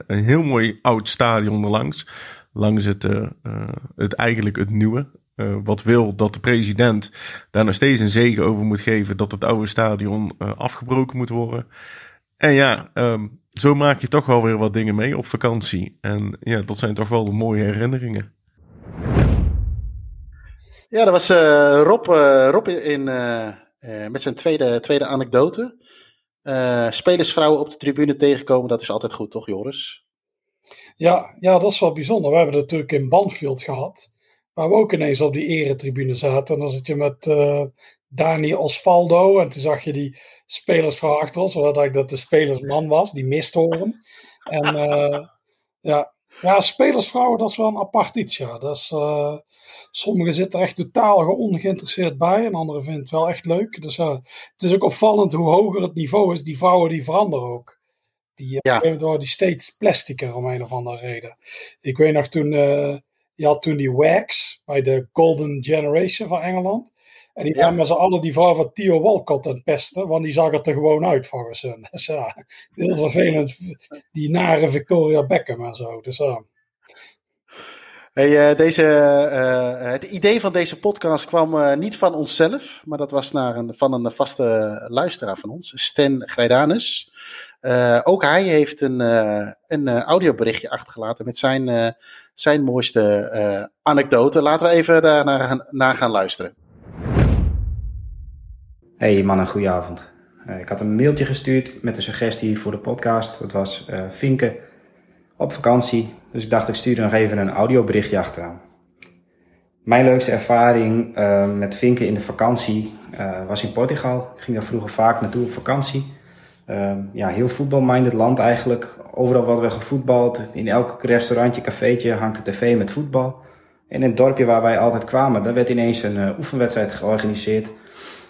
een heel mooi oud stadion erlangs. Langs het, het eigenlijk het nieuwe. Uh, wat wil dat de president daar nog steeds een zegen over moet geven dat het oude stadion uh, afgebroken moet worden. En ja, um, zo maak je toch wel weer wat dingen mee op vakantie. En ja, dat zijn toch wel de mooie herinneringen. Ja, dat was uh, Rob, Rob in, met zijn tweede, tweede anekdote. spelersvrouwen op de tribune tegenkomen, dat is altijd goed, toch Joris? Ja, ja, dat is wel bijzonder. We hebben het natuurlijk in Banfield gehad. Waar we ook ineens op die eretribune zaten. En dan zit je met uh, Dani Osvaldo. En toen zag je die spelersvrouw achter ons. Wat ik dat de spelersman was, die misthoorn. En uh, ja, ja, spelersvrouwen, dat is wel een apart iets. Ja. Dat is, uh, sommigen zitten er echt totaal ongeïnteresseerd bij. En anderen vinden het wel echt leuk. Dus het is ook opvallend hoe hoger het niveau is. Die vrouwen die veranderen ook. Die, ja. die steeds plasticer om een of andere reden. Ik weet nog toen je had toen die Wax bij de Golden Generation van Engeland. En die waren met z'n allen die vrouw van Theo Walcott aan het pesten, want die zag er er gewoon uit volgens hun. Dus ja, heel vervelend, die nare Victoria Beckham en zo. Dus ja. Hey, uh, deze, uh, het idee van deze podcast kwam uh, niet van onszelf, maar dat was naar een, van een vaste luisteraar van ons, Sten Grijdanus. ook hij heeft een, een audioberichtje achtergelaten met zijn, zijn mooiste anekdote. Laten we even daar naar, gaan luisteren. Hey mannen, goedenavond. ik had een mailtje gestuurd met een suggestie voor de podcast. Dat was Vinken op vakantie. Dus ik dacht, ik stuur nog even een audioberichtje achteraan. Mijn leukste ervaring uh, met vinken in de vakantie uh, was in Portugal. Ik ging daar vroeger vaak naartoe op vakantie. Ehm, ja, heel voetbalminded land eigenlijk. Overal wat we gevoetbald. In elk restaurantje, cafeetje hangt de tv met voetbal. En in het dorpje waar wij altijd kwamen, daar werd ineens een uh, oefenwedstrijd georganiseerd.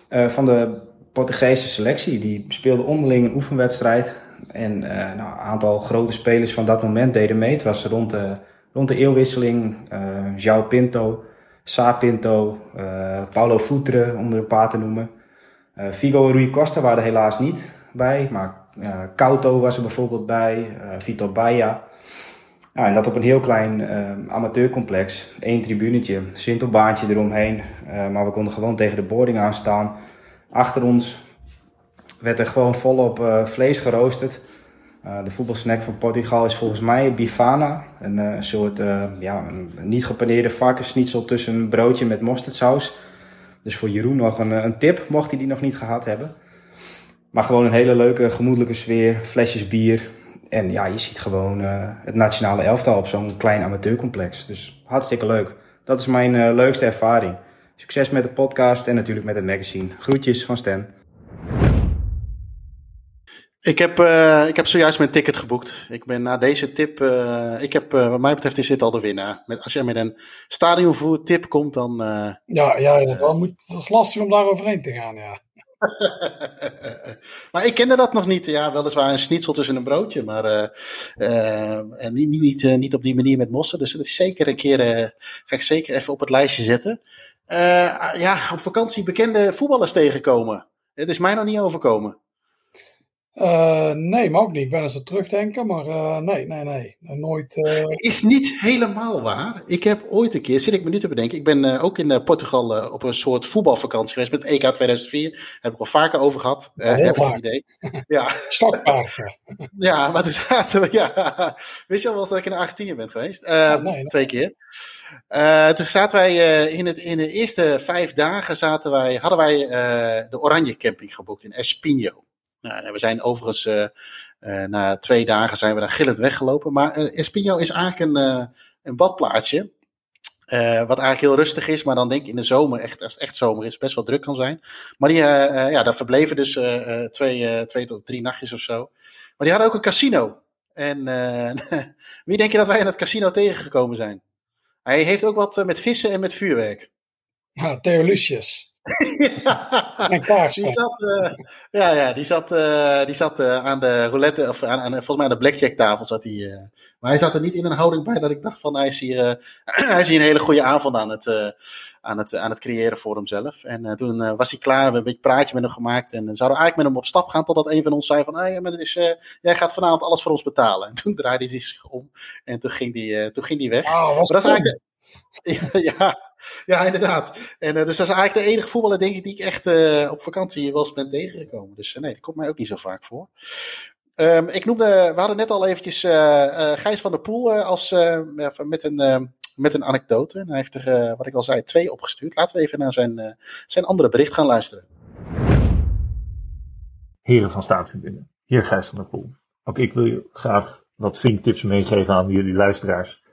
Uh, van de Portugese selectie. Die speelde onderling een oefenwedstrijd. En uh, nou, een aantal grote spelers van dat moment deden mee. Het was rond de, rond de eeuwwisseling. João Pinto, Sa Pinto, Paulo Futre, om er een paar te noemen. Figo en Rui Costa waren er helaas niet bij. Maar uh, was er bijvoorbeeld bij, uh, Vito Baia. Ja, en dat op een heel klein uh, amateurcomplex. Eén tribunetje, sintelbaantje eromheen. maar we konden gewoon tegen de boarding aan staan. Achter ons werd er gewoon volop vlees geroosterd. de voetbalsnack van Portugal is volgens mij bifana. Een soort ja, een niet gepaneerde varkensschnitzel tussen een broodje met mosterdsaus. Dus voor Jeroen nog een, een tip, mocht hij die nog niet gehad hebben. Maar gewoon een hele leuke, gemoedelijke sfeer, flesjes bier. En ja, je ziet gewoon uh, het nationale elftal op zo'n klein amateurcomplex. Dus hartstikke leuk. Dat is mijn uh, leukste ervaring. Succes met de podcast en natuurlijk met het magazine. Groetjes van Stan. Ik heb, uh, ik heb zojuist mijn ticket geboekt. Ik ben na deze tip, ik heb, wat mij betreft is dit al de winnaar. Met, als jij met een stadionvoer tip komt, dan... ja, ja, ja moet, het is lastig om daar overheen te gaan, ja. maar ik kende dat nog niet. Ja, weliswaar een schnitzel tussen een broodje, maar uh, niet, niet, uh, niet op die manier met mossen. Dus dat is zeker een keer, ga ik zeker even op het lijstje zetten. ja, op vakantie bekende voetballers tegenkomen. Het is mij nog niet overkomen. Uh, nee, maar ook niet. Ik ben eens aan terugdenken, maar uh, nee, nee, nee. Nooit. Uh... Is niet helemaal waar. Ik heb ooit een keer, zit ik me nu te bedenken, ik ben ook in Portugal op een soort voetbalvakantie geweest met EK 2004. Heb ik al vaker over gehad. Ja, heb ik het idee. Ja. Stokpaard. ja, maar toen zaten we, ja. Wist je al wel dat ik in Argentinië ben geweest? Ja, nee, nee. Twee keer. toen zaten wij in, het, in de eerste vijf dagen zaten wij, hadden wij de Oranje Camping geboekt in Espinho. Nou, we zijn overigens uh, uh, na twee dagen zijn we daar gillend weggelopen. Maar uh, Espino is eigenlijk een, een badplaatsje. wat eigenlijk heel rustig is, maar dan denk ik in de zomer, echt, als het echt zomer is, best wel druk kan zijn. Maar die, ja, daar verbleven dus twee, twee tot drie nachtjes of zo. Maar die hadden ook een casino. En wie denk je dat wij in het casino tegengekomen zijn? Hij heeft ook wat met vissen en met vuurwerk. Ja, Theo Lucius ja, die zat, uh, ja, ja, die zat, uh, die zat uh, aan de roulette, of aan, aan, volgens mij aan de blackjack tafel zat hij. maar hij zat er niet in een houding bij dat ik dacht van hij is hier, hij is hier een hele goede avond aan het, aan het, aan het creëren voor hemzelf. En toen was hij klaar, we hebben een beetje praatje met hem gemaakt en zouden we eigenlijk met hem op stap gaan totdat een van ons zei van hey, maar is, jij gaat vanavond alles voor ons betalen. En toen draaide hij zich om en toen ging hij, toen ging die weg. Oh, was maar dat is eigenlijk ja, ja, inderdaad. En uh, dus dat is eigenlijk de enige voetballer, denk ik, die ik echt uh, op vakantie eens ben tegengekomen. Dus uh, nee, dat komt mij ook niet zo vaak voor. Um, ik noemde, we hadden net al eventjes Gijs van der Poel als, met, een, met een anekdote. En hij heeft er, wat ik al zei, twee opgestuurd. Laten we even naar zijn, zijn andere bericht gaan luisteren. Heren van Staatstribune, hier Gijs van der Poel. Ook ik wil je graag wat vinktips meegeven aan jullie luisteraars.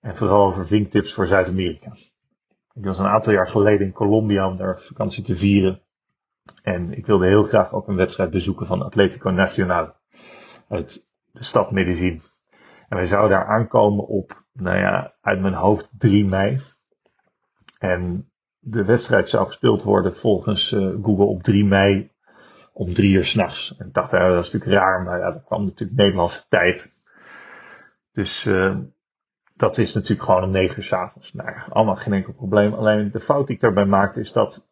En vooral over vinktips voor Zuid-Amerika. Ik was een aantal jaar geleden in Colombia om daar vakantie te vieren. En ik wilde heel graag ook een wedstrijd bezoeken van Atletico Nacional. Uit de stad Medellin. En wij zouden daar aankomen op, nou ja, uit mijn hoofd 3 mei. En de wedstrijd zou gespeeld worden volgens uh, Google op 3 mei om 3 uur s'nachts. En ik dacht, ja, dat is natuurlijk raar, maar ja, dat kwam natuurlijk Nederlandse tijd. Dus uh, dat is natuurlijk gewoon om 9 uur s'avonds. Nou allemaal geen enkel probleem. Alleen de fout die ik daarbij maakte is dat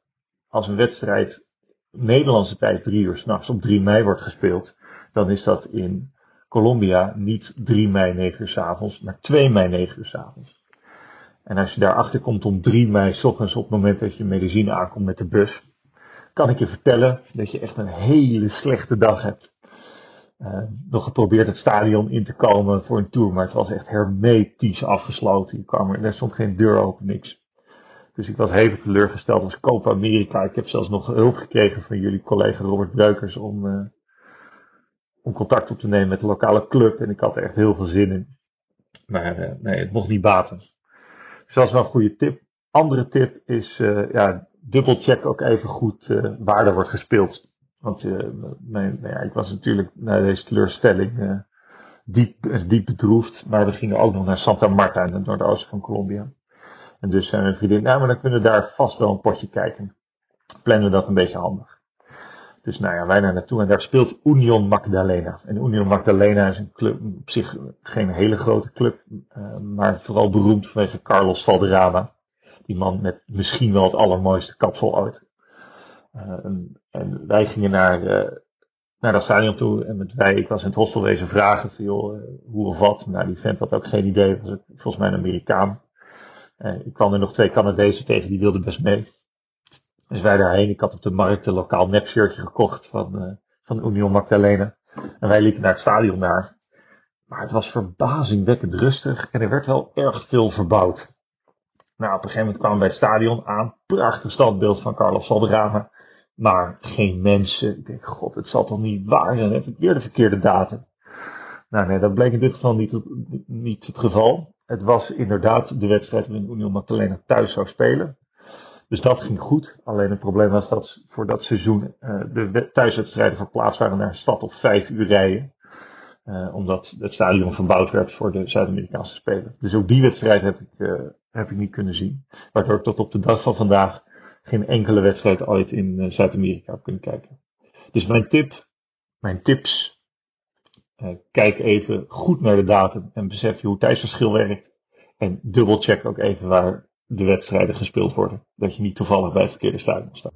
als een wedstrijd Nederlandse tijd 3 uur s'nachts op 3 mei wordt gespeeld, dan is dat in Colombia niet 3 mei 9 uur s'avonds, maar 2 mei 9 uur s'avonds. En als je daarachter komt om 3 mei s ochtends op het moment dat je medicine aankomt met de bus, kan ik je vertellen dat je echt een hele slechte dag hebt. Uh, nog geprobeerd het stadion in te komen voor een tour, maar het was echt hermetisch afgesloten. Je kwam er, er stond geen deur open, niks. Dus ik was hevig teleurgesteld als Copa America. Ik heb zelfs nog hulp gekregen van jullie collega Robert Breukers om, uh, om contact op te nemen met de lokale club. En ik had er echt heel veel zin in. Maar uh, nee, het mocht niet baten. Dus dat is wel een goede tip. Andere tip is, ja, dubbelcheck ook even goed waar er wordt gespeeld. Want mijn, nou ja, ik was natuurlijk na deze teleurstelling diep, diep bedroefd. Maar we gingen ook nog naar Santa Marta in het noordoosten van Colombia. En dus zijn mijn vriendin, nou, maar dan kunnen we daar vast wel een potje kijken. Plannen we dat een beetje handig. Dus nou ja, wij naar naartoe en daar speelt Union Magdalena. En Union Magdalena is een club, op zich geen hele grote club, uh, maar vooral beroemd vanwege Carlos Valderrama. Die man met misschien wel het allermooiste kapsel ooit. Uh, en, wij gingen naar, uh, naar dat stadion toe en met wij, ik was in het hostel wezen vragen van joh, hoe of wat. Nou, die vent had ook geen idee, was volgens mij een Amerikaan. ik kwam er nog twee Canadezen tegen, die wilden best mee. Dus wij daarheen. Ik had op de markt een lokaal nepshirtje gekocht van, van Union Magdalena. En wij liepen naar het stadion daar. Maar het was verbazingwekkend rustig en er werd wel erg veel verbouwd. Nou, op een gegeven moment kwamen we bij het stadion aan. Prachtig standbeeld van Carlos Valderrama. Maar geen mensen. Ik denk, god, het zal toch niet waar zijn. Heb ik weer de verkeerde datum. Nou nee, dat bleek in dit geval niet, niet het geval. Het was inderdaad de wedstrijd waarin Union Magdalena thuis zou spelen. Dus dat ging goed. Alleen het probleem was dat voor dat seizoen uh, de thuiswedstrijden verplaatst waren naar een stad op vijf uur rijden. Uh, omdat het stadion verbouwd werd voor de Zuid-Amerikaanse Spelen. Dus ook die wedstrijd heb ik, uh, heb ik niet kunnen zien. Waardoor ik tot op de dag van vandaag geen enkele wedstrijd ooit in Zuid-Amerika heb kunnen kijken. Dus mijn tip, mijn tips. kijk even goed naar de datum en besef je hoe tijdsverschil werkt. En dubbelcheck ook even waar de wedstrijden gespeeld worden. Dat je niet toevallig bij het verkeerde stadion staat.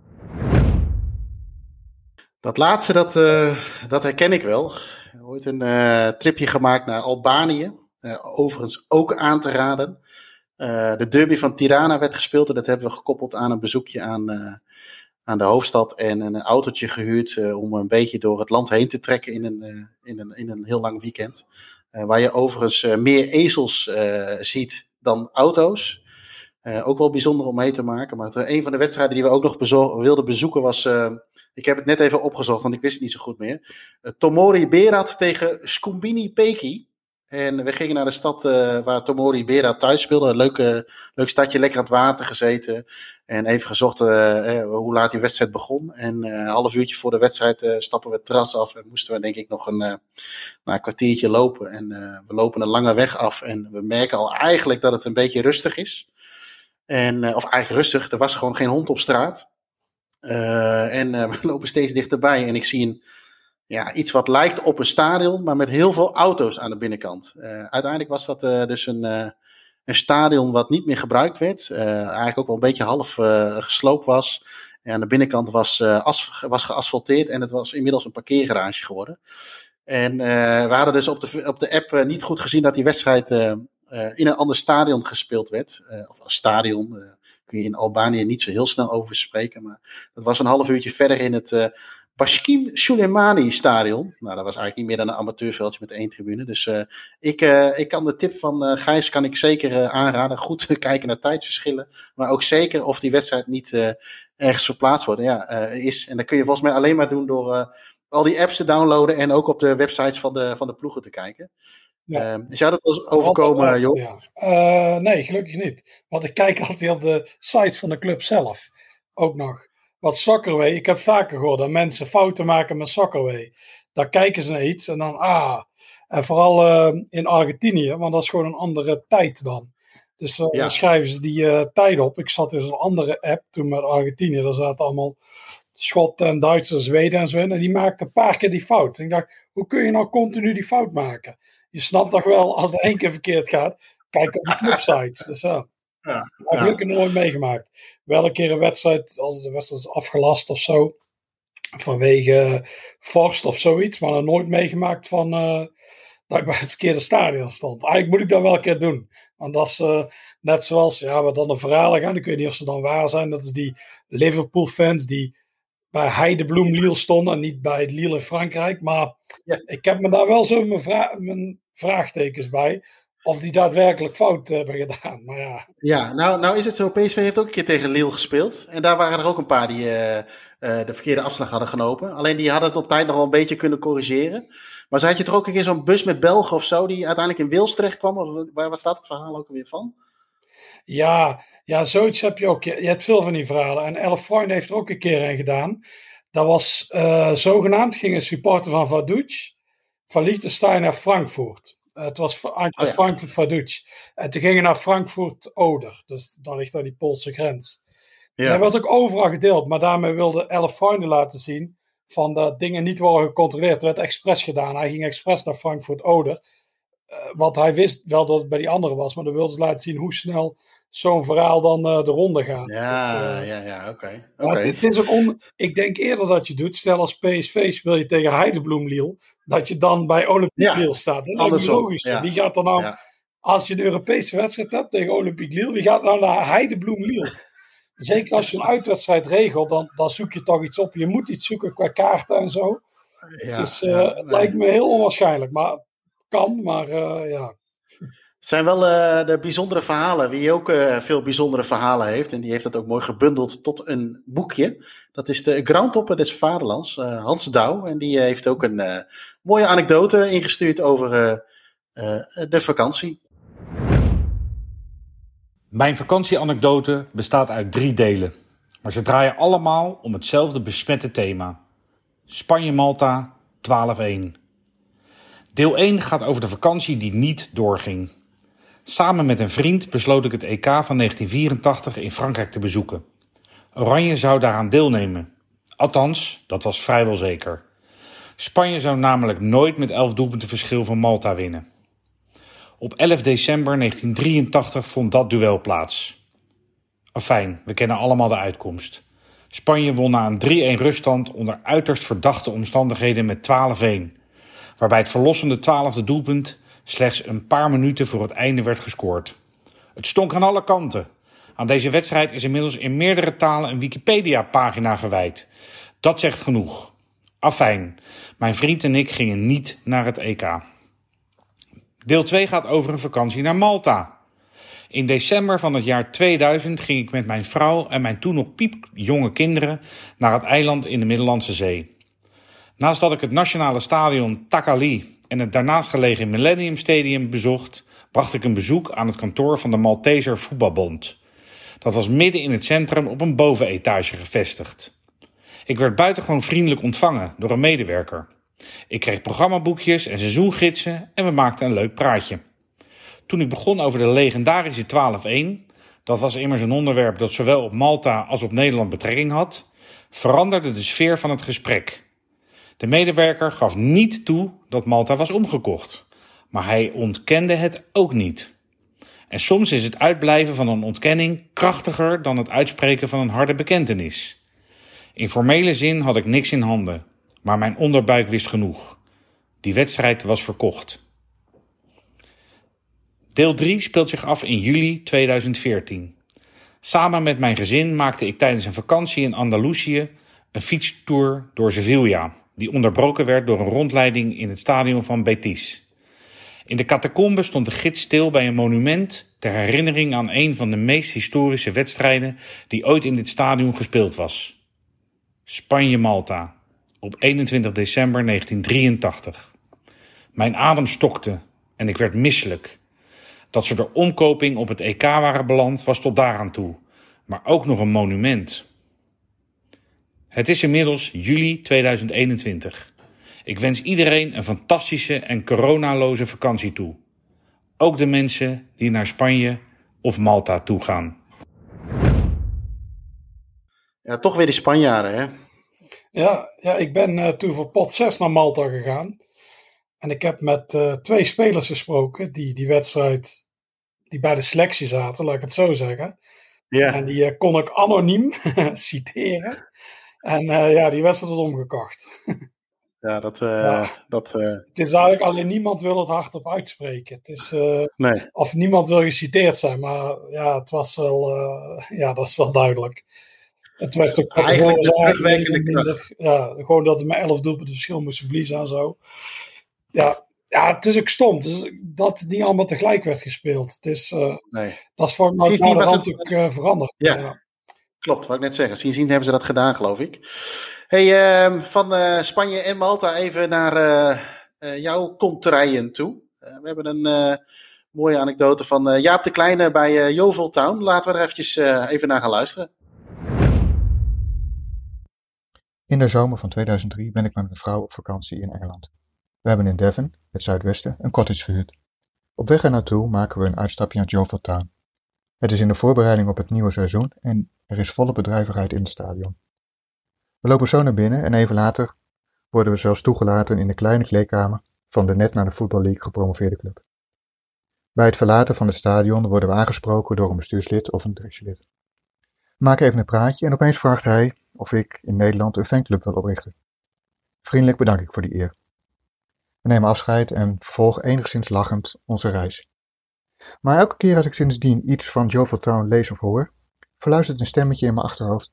Dat laatste, dat, uh, dat herken ik wel. Ooit een tripje gemaakt naar Albanië. Overigens ook aan te raden. De derby van Tirana werd gespeeld en dat hebben we gekoppeld aan een bezoekje aan, aan de hoofdstad. En een autootje gehuurd om een beetje door het land heen te trekken in een, in een, in een heel lang weekend. waar je overigens meer ezels ziet dan auto's. Ook wel bijzonder om mee te maken. Maar een van de wedstrijden die we ook nog wilden bezoeken was. Ik heb het net even opgezocht, want ik wist het niet zo goed meer. Tomori Berat tegen Skumbini Peki. En we gingen naar de stad waar Tomori Berat thuis speelde. Een leuke, leuk stadje, lekker aan het water gezeten. En even gezocht hoe laat die wedstrijd begon. En een half uurtje voor de wedstrijd stappen we het terras af. En moesten we denk ik nog een, nou, een kwartiertje lopen. En we lopen een lange weg af. En we merken al eigenlijk dat het een beetje rustig is. En, of eigenlijk rustig, er was gewoon geen hond op straat. En we lopen steeds dichterbij en ik zie een, ja, iets wat lijkt op een stadion, maar met heel veel auto's aan de binnenkant. uiteindelijk was dat dus een, een stadion wat niet meer gebruikt werd. eigenlijk ook wel een beetje half gesloopt was. En aan de binnenkant was, as, was geasfalteerd en het was inmiddels een parkeergarage geworden. En we hadden dus op de, op de app niet goed gezien dat die wedstrijd in een ander stadion gespeeld werd. Of als stadion kun je in Albanië niet zo heel snel over spreken. Maar dat was een half uurtje verder in het Bashkim Soleimani stadion. Nou, dat was eigenlijk niet meer dan een amateurveldje met één tribune. Dus ik, ik kan de tip van Gijs kan ik zeker aanraden. Goed kijken naar tijdsverschillen. Maar ook zeker of die wedstrijd niet ergens verplaatst wordt. Ja, is. En dat kun je volgens mij alleen maar doen door al die apps te downloaden. En ook op de websites van de, van de ploegen te kijken. Ja. Uh, is jou dat wel eens overkomen, joh? Ja. Nee, gelukkig niet. Want ik kijk altijd op de site van de club zelf. Ook nog. Wat Soccerway, ik heb vaker gehoord dat mensen fouten maken met Soccerway. Daar kijken ze naar iets en dan, ah. En vooral uh, in Argentinië, want dat is gewoon een andere tijd dan. Dus uh, ja. dan schrijven ze die tijd op. Ik zat in een andere app toen met Argentinië. Daar zaten allemaal Schotten en Duitsers, Zweden en zo in. En die maakten een paar keer die fout. En ik dacht, hoe kun je nou continu die fout maken? je snapt toch wel, als het één keer verkeerd gaat, kijk op de clubsites. Dus ja. Ja, ja. gelukkig nooit meegemaakt. Wel een keer een wedstrijd, als de wedstrijd is afgelast of zo, vanwege vorst of zoiets, maar dan nooit meegemaakt van uh, dat ik bij het verkeerde stadion stond. Eigenlijk moet ik dat wel een keer doen. Want dat is uh, net zoals, ja, wat dan de verhalen gaan, ik weet niet of ze dan waar zijn, dat is die Liverpool fans die bij Heidebloem Lille stonden en niet bij het Lille in Frankrijk. Maar ja. ik heb me daar wel zo mijn, vra mijn vraagtekens bij. Of die daadwerkelijk fout hebben gedaan. Maar ja. ja, nou, nou is het zo. PSV heeft ook een keer tegen Lille gespeeld. En daar waren er ook een paar die uh, uh, de verkeerde afslag hadden genomen. Alleen die hadden het op tijd nog wel een beetje kunnen corrigeren. Maar ze had je toch ook een keer zo'n bus met Belgen of zo. Die uiteindelijk in Wils terecht kwam. Of, waar, waar staat het verhaal ook weer van? Ja, ja, zoiets heb je ook. Je, je hebt veel van die verhalen. En Elf Freund heeft er ook een keer een gedaan. Dat was uh, zogenaamd, ging een supporter van Vaduz van Liechtenstein naar Frankfurt. Uh, het was uit oh, ja. Frankfurt Vaduz. En toen gingen naar Frankfurt Oder. Dus dan ligt daar die Poolse grens. Ja. Dat werd ook overal gedeeld, maar daarmee wilde elf vrienden laten zien van dat dingen niet worden gecontroleerd. Het werd expres gedaan. Hij ging expres naar Frankfurt Oder. Uh, wat hij wist wel dat het bij die anderen was, maar dan wilde ze laten zien hoe snel zo'n verhaal dan uh, de ronde gaat. Ja, uh, ja, ja, oké. Okay. Het, is ook on... Ik denk eerder dat je doet, stel als PSV speel je tegen Heidebloem Liel, dat je dan bij Olympique Lille staat. Dat is logisch. Die gaat dan nou, als je een Europese wedstrijd hebt tegen Olympique Lille, wie gaat nou naar Heidebloem Liel? Zeker als je een uitwedstrijd regelt, dan, dan zoek je toch iets op. Je moet iets zoeken qua kaarten en zo. Ja, dus uh, het lijkt me heel onwaarschijnlijk. Maar kan, maar ja. Het zijn wel uh, de bijzondere verhalen. Wie ook uh, veel bijzondere verhalen heeft. En die heeft dat ook mooi gebundeld tot een boekje. Dat is de Groundtopper des Vaderlands. Uh, Hans Douw. En die heeft ook een mooie anekdote ingestuurd over de vakantie. Mijn vakantieanekdote bestaat uit drie delen. Maar ze draaien allemaal om hetzelfde besmette thema. Spanje-Malta 12-1. Deel 1 gaat over de vakantie die niet doorging. Samen met een vriend besloot ik het EK van 1984 in Frankrijk te bezoeken. Oranje zou daaraan deelnemen. Althans, dat was vrijwel zeker. Spanje zou namelijk nooit met 11 doelpunten verschil van Malta winnen. Op 11 december 1983 vond dat duel plaats. Afijn, we kennen allemaal de uitkomst. Spanje won na een 3-1 ruststand onder uiterst verdachte omstandigheden met 12-1, waarbij het verlossende twaalfde doelpunt slechts een paar minuten voor het einde werd gescoord. Het stonk aan alle kanten. Aan deze wedstrijd is inmiddels in meerdere talen een Wikipedia-pagina gewijd. Dat zegt genoeg. Afijn, mijn vriend en ik gingen niet naar het EK. Deel 2 gaat over een vakantie naar Malta. In december van het jaar 2000 ging ik met mijn vrouw en mijn toen nog piepjonge kinderen naar het eiland in de Middellandse Zee. Naast dat ik het nationale stadion Takali en het daarnaast gelegen Millennium Stadium bezocht, bracht ik een bezoek aan het kantoor van de Malteser Voetbalbond. Dat was midden in het centrum op een bovenetage gevestigd. Ik werd buitengewoon vriendelijk ontvangen door een medewerker. Ik kreeg programmaboekjes en seizoengidsen en we maakten een leuk praatje. Toen ik begon over de legendarische 12-1, dat was immers een onderwerp dat zowel op Malta als op Nederland betrekking had, veranderde de sfeer van het gesprek. De medewerker gaf niet toe dat Malta was omgekocht, maar hij ontkende het ook niet. En soms is het uitblijven van een ontkenning krachtiger dan het uitspreken van een harde bekentenis. In formele zin had ik niks in handen, maar mijn onderbuik wist genoeg. Die wedstrijd was verkocht. Deel 3 speelt zich af in juli 2014. Samen met mijn gezin maakte ik tijdens een vakantie in Andalusië een fietstour door Sevilla die onderbroken werd door een rondleiding in het stadion van Betis. In de catacombe stond de gids stil bij een monument ter herinnering aan een van de meest historische wedstrijden die ooit in dit stadion gespeeld was. Spanje-Malta op 21 december 1983. Mijn adem stokte en ik werd misselijk. Dat ze de omkoping op het EK waren beland was tot daaraan toe, maar ook nog een monument. Het is inmiddels juli 2021. Ik wens iedereen een fantastische en coronaloze vakantie toe. Ook de mensen die naar Spanje of Malta toe gaan. Ja, toch weer de Spanjaarden, hè? Ja, ja ik ben uh, toen voor pot 6 naar Malta gegaan. En ik heb met uh, twee spelers gesproken die die wedstrijd, die bij de selectie zaten, laat ik het zo zeggen. Ja. En die uh, kon ik anoniem citeren. En uh, ja, die wedstrijd was omgekocht. ja, dat. Ja. dat uh... Het is eigenlijk alleen niemand wil het hardop uitspreken. Het is, nee. Of niemand wil geciteerd zijn, maar ja, het was wel. ja, dat is wel duidelijk. Het werd ook eigenlijk de terugwerkende kracht. Ja, gewoon dat we met 11 doelpunten verschil moesten verliezen en zo. Ja, ja, het is ook stom. Dus dat het niet allemaal tegelijk werd gespeeld. Het is, nee. Dat is voor mij natuurlijk het... veranderd. Ja. ja. Klopt, wat ik net zeggen. Sindsdien hebben ze dat gedaan, geloof ik. Hey, uh, van uh, Spanje en Malta even naar uh, jouw contraien toe. we hebben een mooie anekdote van Jaap de Kleine bij Jovel Town. Laten we er eventjes even naar gaan luisteren. In de zomer van 2003 ben ik met mijn vrouw op vakantie in Engeland. We hebben in Devon, het zuidwesten, een cottage gehuurd. Op weg er naartoe maken we een uitstapje naar Jovel Town. Het is in de voorbereiding op het nieuwe seizoen en er is volle bedrijvigheid in het stadion. We lopen zo naar binnen en even later worden we zelfs toegelaten in de kleine kleedkamer van de net naar de Football League gepromoveerde club. Bij het verlaten van het stadion worden we aangesproken door een bestuurslid of een directielid. We maken even een praatje en opeens vraagt hij of ik in Nederland een fanclub wil oprichten. Vriendelijk bedank ik voor die eer. We nemen afscheid en vervolgen enigszins lachend onze reis. Maar elke keer als ik sindsdien iets van Jovel Town lees of hoor, verluistert een stemmetje in mijn achterhoofd.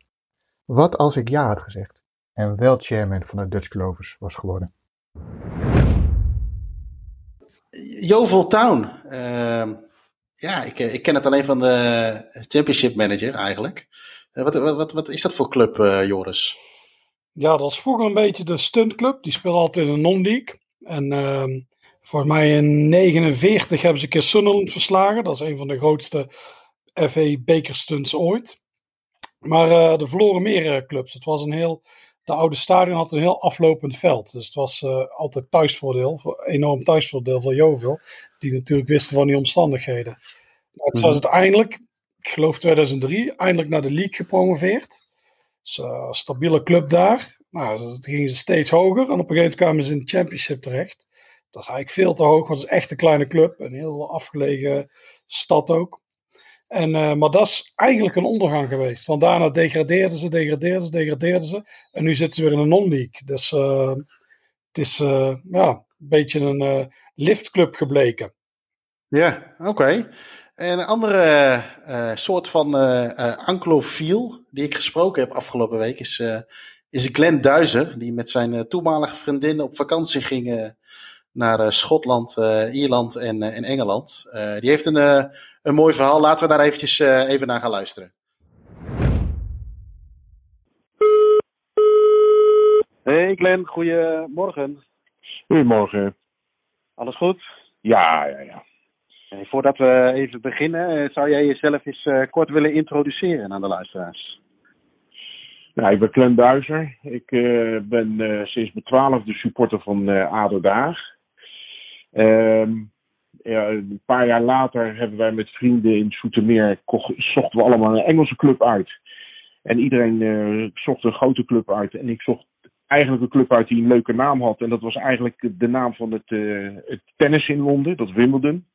Wat als ik ja had gezegd en wel chairman van de Dutch Clovers was geworden? Jovel Town. Uh, ja, ik, ik, ken het alleen van de Championship Manager eigenlijk. Uh, wat, wat, wat, is dat voor club, uh, Joris? Ja, dat was vroeger een beetje de stuntclub. Die speelde altijd in de non-league. En ehm, volgens mij in 49 hebben ze een keer Sunderland verslagen. Dat is een van de grootste FA bekerstunts ooit. Maar uh, er verloren meer clubs. Het was een heel de oude stadion had een heel aflopend veld. Dus het was uh, altijd thuisvoordeel, enorm thuisvoordeel voor Jovil. Die natuurlijk wisten van die omstandigheden. Maar het was uiteindelijk, ik geloof 2003, eindelijk naar de league gepromoveerd. Dus uh, stabiele club daar. Nou, dat gingen ze steeds hoger. En op een gegeven moment kwamen ze in de championship terecht. Dat is eigenlijk veel te hoog, want het is echt een kleine club. Een heel afgelegen stad ook. En, uh, maar dat is eigenlijk een ondergang geweest. Want daarna degradeerden ze, degradeerden ze, degradeerden ze. En nu zitten ze weer in een non-league. Dus uh, het is uh, ja, een beetje een liftclub gebleken. Ja, oké. En een andere soort van anklofiel die ik gesproken heb afgelopen week is, is Glenn Duizer. Die met zijn toenmalige vriendin op vakantie ging naar Schotland, Ierland en, en Engeland. die heeft een een mooi verhaal. Laten we daar eventjes uh, even naar gaan luisteren. Hey Glenn, goedemorgen. Goedemorgen. Alles goed? Ja, ja, ja. Hey, voordat we even beginnen, zou jij jezelf eens uh, kort willen introduceren aan de luisteraars? Nou, ik ben Glenn Duizer. Ik uh, ben sinds mijn twaalfde supporter van ADO Daag. Ehm, ja, een paar jaar later hebben wij met vrienden in Soetermeer zochten we allemaal een Engelse club uit. En iedereen uh, zocht een grote club uit. En ik zocht eigenlijk een club uit die een leuke naam had. En dat was eigenlijk de naam van het, uh, het tennis in Londen, dat Wimbledon.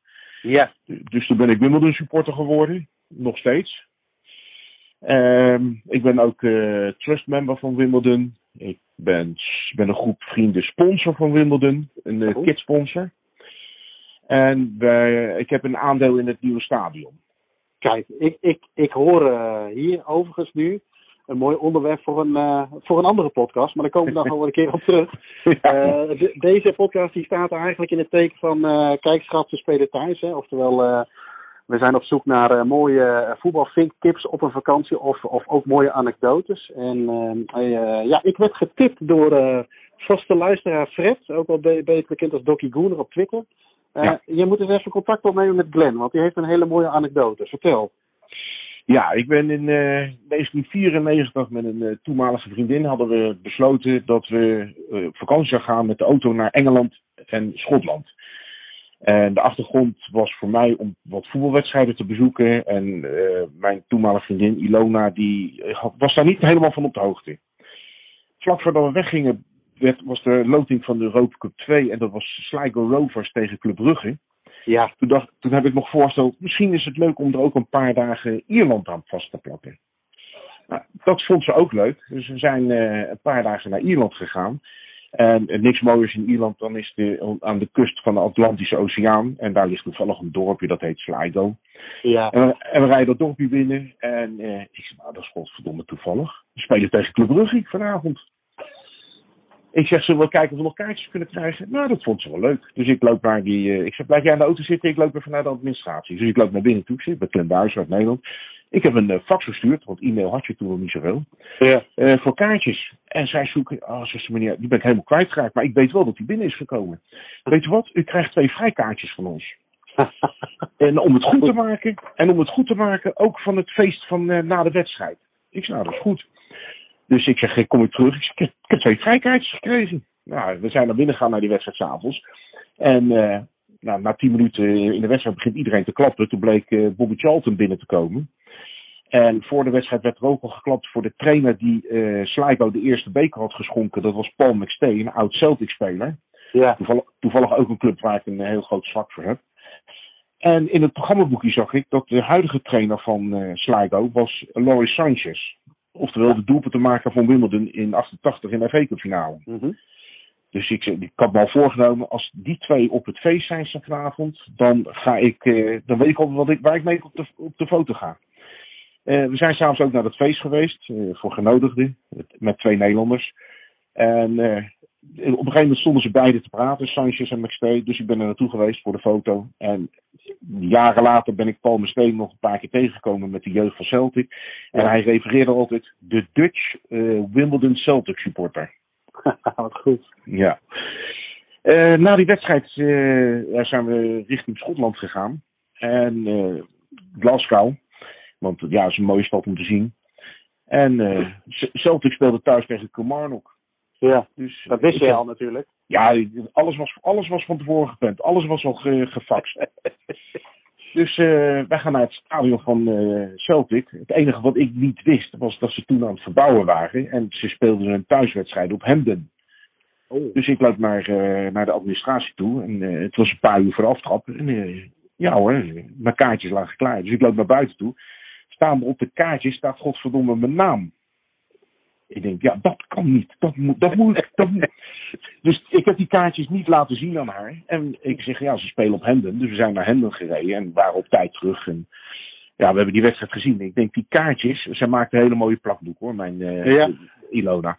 Ja. Dus toen ben ik Wimbledon supporter geworden, nog steeds. Uh, ik ben ook uh, trust member van Wimbledon. Ik ben, ben een groep vrienden sponsor van Wimbledon, een uh, kidsponsor. En ik heb een aandeel in het nieuwe stadion. Kijk, ik, ik, ik hoor uh, hier overigens nu een mooi onderwerp voor een, uh, voor een andere podcast. Maar daar komen we nog wel een keer op terug. Ja. Uh, de, deze podcast die staat eigenlijk in het teken van kijk schat, we spelen thuis. Hè? Oftewel, we zijn op zoek naar mooie voetbalvinktips op een vakantie. Of, of ook mooie anekdotes. En ja, ik werd getipt door vaste luisteraar Fred. Ook wel beter bekend als Doki Gooner op Twitter. Ja. Je moet eens even contact opnemen met Glenn, want die heeft een hele mooie anekdote. Vertel. Ja, ik ben in uh, 1994 met een uh, toenmalige vriendin hadden we besloten dat we op vakantie zouden gaan met de auto naar Engeland en Schotland. En de achtergrond was voor mij om wat voetbalwedstrijden te bezoeken. En mijn toenmalige vriendin Ilona, die was daar niet helemaal van op de hoogte. Vlak voordat we weggingen werd, was de loting van de Europa Cup 2 en dat was Sligo Rovers tegen Club Brugge. Ja. Toen, dacht, toen heb ik nog voorgesteld, misschien is het leuk om er ook een paar dagen Ierland aan vast te plakken. Nou, dat vond ze ook leuk. Dus we zijn uh, een paar dagen naar Ierland gegaan. En niks mooiers in Ierland dan is de, aan de kust van de Atlantische Oceaan. En daar ligt toevallig een dorpje, dat heet Sligo. Ja. En, we, en we rijden dat dorpje binnen. En uh, ik zeg, nou dat is godverdomme toevallig. We spelen tegen Club Brugge vanavond. Ik zeg, zullen we kijken of we nog kaartjes kunnen krijgen? Nou, dat vond ze wel leuk. Dus ik loop naar die... Uh, ik zeg, blijf jij in de auto zitten? Ik loop even naar de administratie. Dus ik loop naar binnen toe. Ik zit bij Clem Buijs uit Nederland. Ik heb een uh, fax gestuurd, want e-mail had je toen nog niet zoveel. Ja. Uh, voor kaartjes. En zij zoeken... Oh, zegt meneer, die ben ik helemaal kwijtgeraakt. Maar ik weet wel dat die binnen is gekomen. Weet je wat? U krijgt twee vrijkaartjes van ons. en om het goed te maken... En om het goed te maken, ook van het feest van na de wedstrijd. Ik zeg, nou, dat is goed. Dus ik zeg, kom ik terug? Ik, zeg, ik, heb, twee vrijkaartjes gekregen. Nou, we zijn naar binnen gegaan naar die wedstrijd s'avonds. En eh, nou, na tien minuten in de wedstrijd begint iedereen te klappen. Toen bleek eh, Bobby Charlton binnen te komen. En voor de wedstrijd werd er ook al geklapt voor de trainer die eh Sligo de eerste beker had geschonken. Dat was Paul McStay, een oud Celtic-speler. Ja. Toevallig, toevallig ook een club waar ik een heel groot zwak voor heb. En in het programmaboekje zag ik dat de huidige trainer van Sligo was Laurie Sanchez. Oftewel de doelpuntenmaker van Wimbledon in 88 in de FA Cup finale. Mhm. Dus ik, ik had me al voorgenomen, als die twee op het feest zijn vanavond, dan ga ik, eh, dan weet ik al wat ik, waar ik mee op de, op de foto ga. Eh, we zijn s'avonds ook naar het feest geweest, eh, voor genodigden, met- met twee Nederlanders. En eh, op een gegeven moment stonden ze beiden te praten, Sanchez en McStay. Dus ik ben er naartoe geweest voor de foto. En jaren later ben ik Paul McStay nog een paar keer tegengekomen met de jeugd van Celtic. En Ja. hij refereerde altijd de Dutch eh, Wimbledon Celtic supporter. Wat goed. Ja. Eh, na die wedstrijd eh, zijn we richting Schotland gegaan. En Glasgow. Want ja, het is een mooie stad om te zien. En Celtic speelde thuis tegen Kilmarnock. Ja, Dus, dat wist ik jij heb- al natuurlijk. Ja, alles was, alles was van tevoren gepland. Alles was al ge, gefaxt. Dus eh, wij gaan naar het stadion van eh, Celtic. Het enige wat ik niet wist was dat ze toen aan het verbouwen waren. En ze speelden een thuiswedstrijd op Hemden. Oh. Dus ik loop naar, eh, naar de administratie toe. En eh, het was een paar uur voor aftrap. En eh, ja hoor, mijn kaartjes lagen klaar. Dus ik loop naar buiten toe. Staan op de kaartjes staat godverdomme mijn naam. Ik denk, ja, dat kan niet. Dat moet, dat moet, dat moet. Dus ik heb die kaartjes niet laten zien aan haar. En ik zeg, ja, ze spelen op Hemden. Dus we zijn naar Hemden gereden en waren op tijd terug. En ja, we hebben die wedstrijd gezien. Ik denk, die kaartjes, zij maakt een hele mooie plakboek hoor, mijn eh, Ja. Ilona.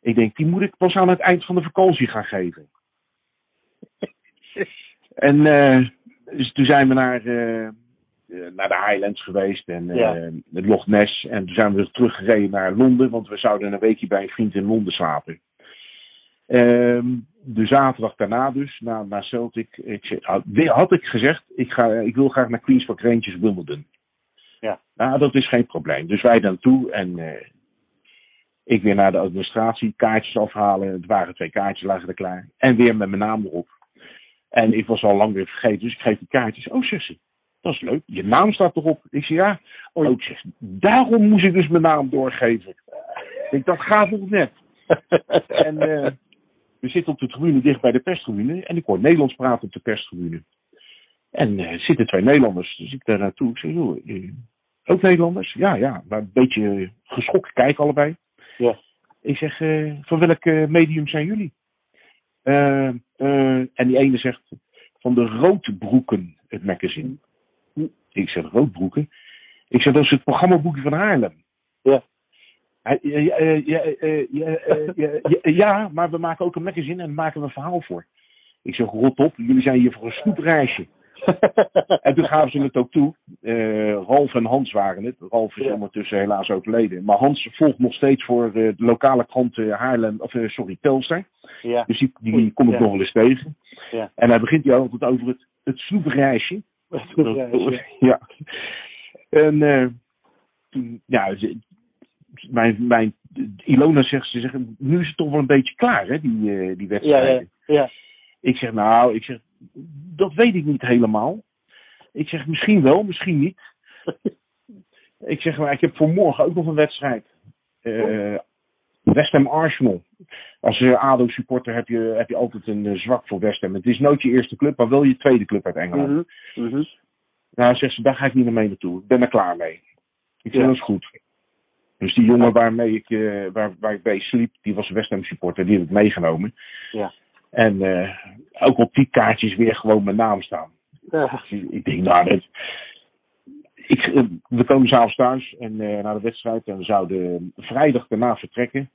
Ik denk, die moet ik pas aan het eind van de vakantie gaan geven. en eh, dus toen zijn we naar, eh, naar de Highlands geweest en eh Ja. het Loch Ness. En toen zijn we teruggereden naar Londen, want we zouden een weekje bij een vriend in Londen slapen. Ehm, de zaterdag daarna dus, na, naar Celtic, ik, had, ik gezegd, ik, ga, ik wil graag naar Queen's Park Rangers Wimbledon. Ja. Nou, dat is geen probleem. Dus wij daar naartoe en eh, ik weer naar de administratie, kaartjes afhalen. Het waren twee kaartjes, lagen er klaar. En weer met mijn naam erop. En ik was al lang weer vergeten, dus ik geef die kaartjes. Oh, ze, dat is leuk. Je naam staat erop. Ik zeg ja. Oh, ik zeg, daarom moest ik dus mijn naam doorgeven. Ik dacht, gaat nog net. en eh, we zitten op de tribune dicht bij de perstribune. En ik hoor Nederlands praten op de perstribune. En eh, er zitten twee Nederlanders. Dus ik daar naartoe. Ik zeg, joh, eh, ook Nederlanders? Ja, ja. Maar een beetje geschokt kijken allebei. Ja. Ik zeg, eh, van welk eh, medium zijn jullie? Eh, eh, en die ene zegt, van de Roodbroeken, het magazine. Ik zeg, Roodbroeken? Ik zeg, dat is het programmaboekje van Haarlem. Ja. Hij, ja, ja, maar we maken ook een magazine en daar maken we een verhaal voor. Ik zeg, rot op, jullie zijn hier voor een snoepreisje. en toen gaven ze het ook toe. Eh, Ralf en Hans waren het. Ralf is ondertussen helaas overleden. Maar Hans volgt nog steeds voor eh, de lokale krant eh, Haarlem, of sorry, Telstar. Ja. Dus die, die kom ik nog wel eens tegen. Ja. En hij begint hier altijd over het, het snoepreisje. ja. En toen, ja, mijn, mijn, Ilona zegt, ze zeggen, nu is het toch wel een beetje klaar, hè, die, eh, die Ja, wedstrijden. ja, ja. Ik zeg, nou, ik zeg, dat weet ik niet helemaal. Ik zeg, misschien wel, misschien niet. ik zeg, maar ik heb voor morgen ook nog een wedstrijd. Eh West Ham Arsenal. Als eh, ADO-supporter heb je, heb je altijd een eh, zwak voor West Ham. Het is nooit je eerste club, maar wel je tweede club uit Engeland. Mhm, mhm. Nou, zegt ze, daar ga ik niet meer mee naartoe. Ik ben er klaar mee. Ik zeg, Ja. dat is goed. Dus die jongen waarmee ik, eh, waar, waar ik bij sliep, die was West Ham supporter. Die heb ik meegenomen. Ja. En ook op die kaartjes weer gewoon mijn naam staan. Ja. Ik denk, nou, dat... Eh, we komen s'avonds thuis en eh, naar de wedstrijd. En we zouden vrijdag daarna vertrekken.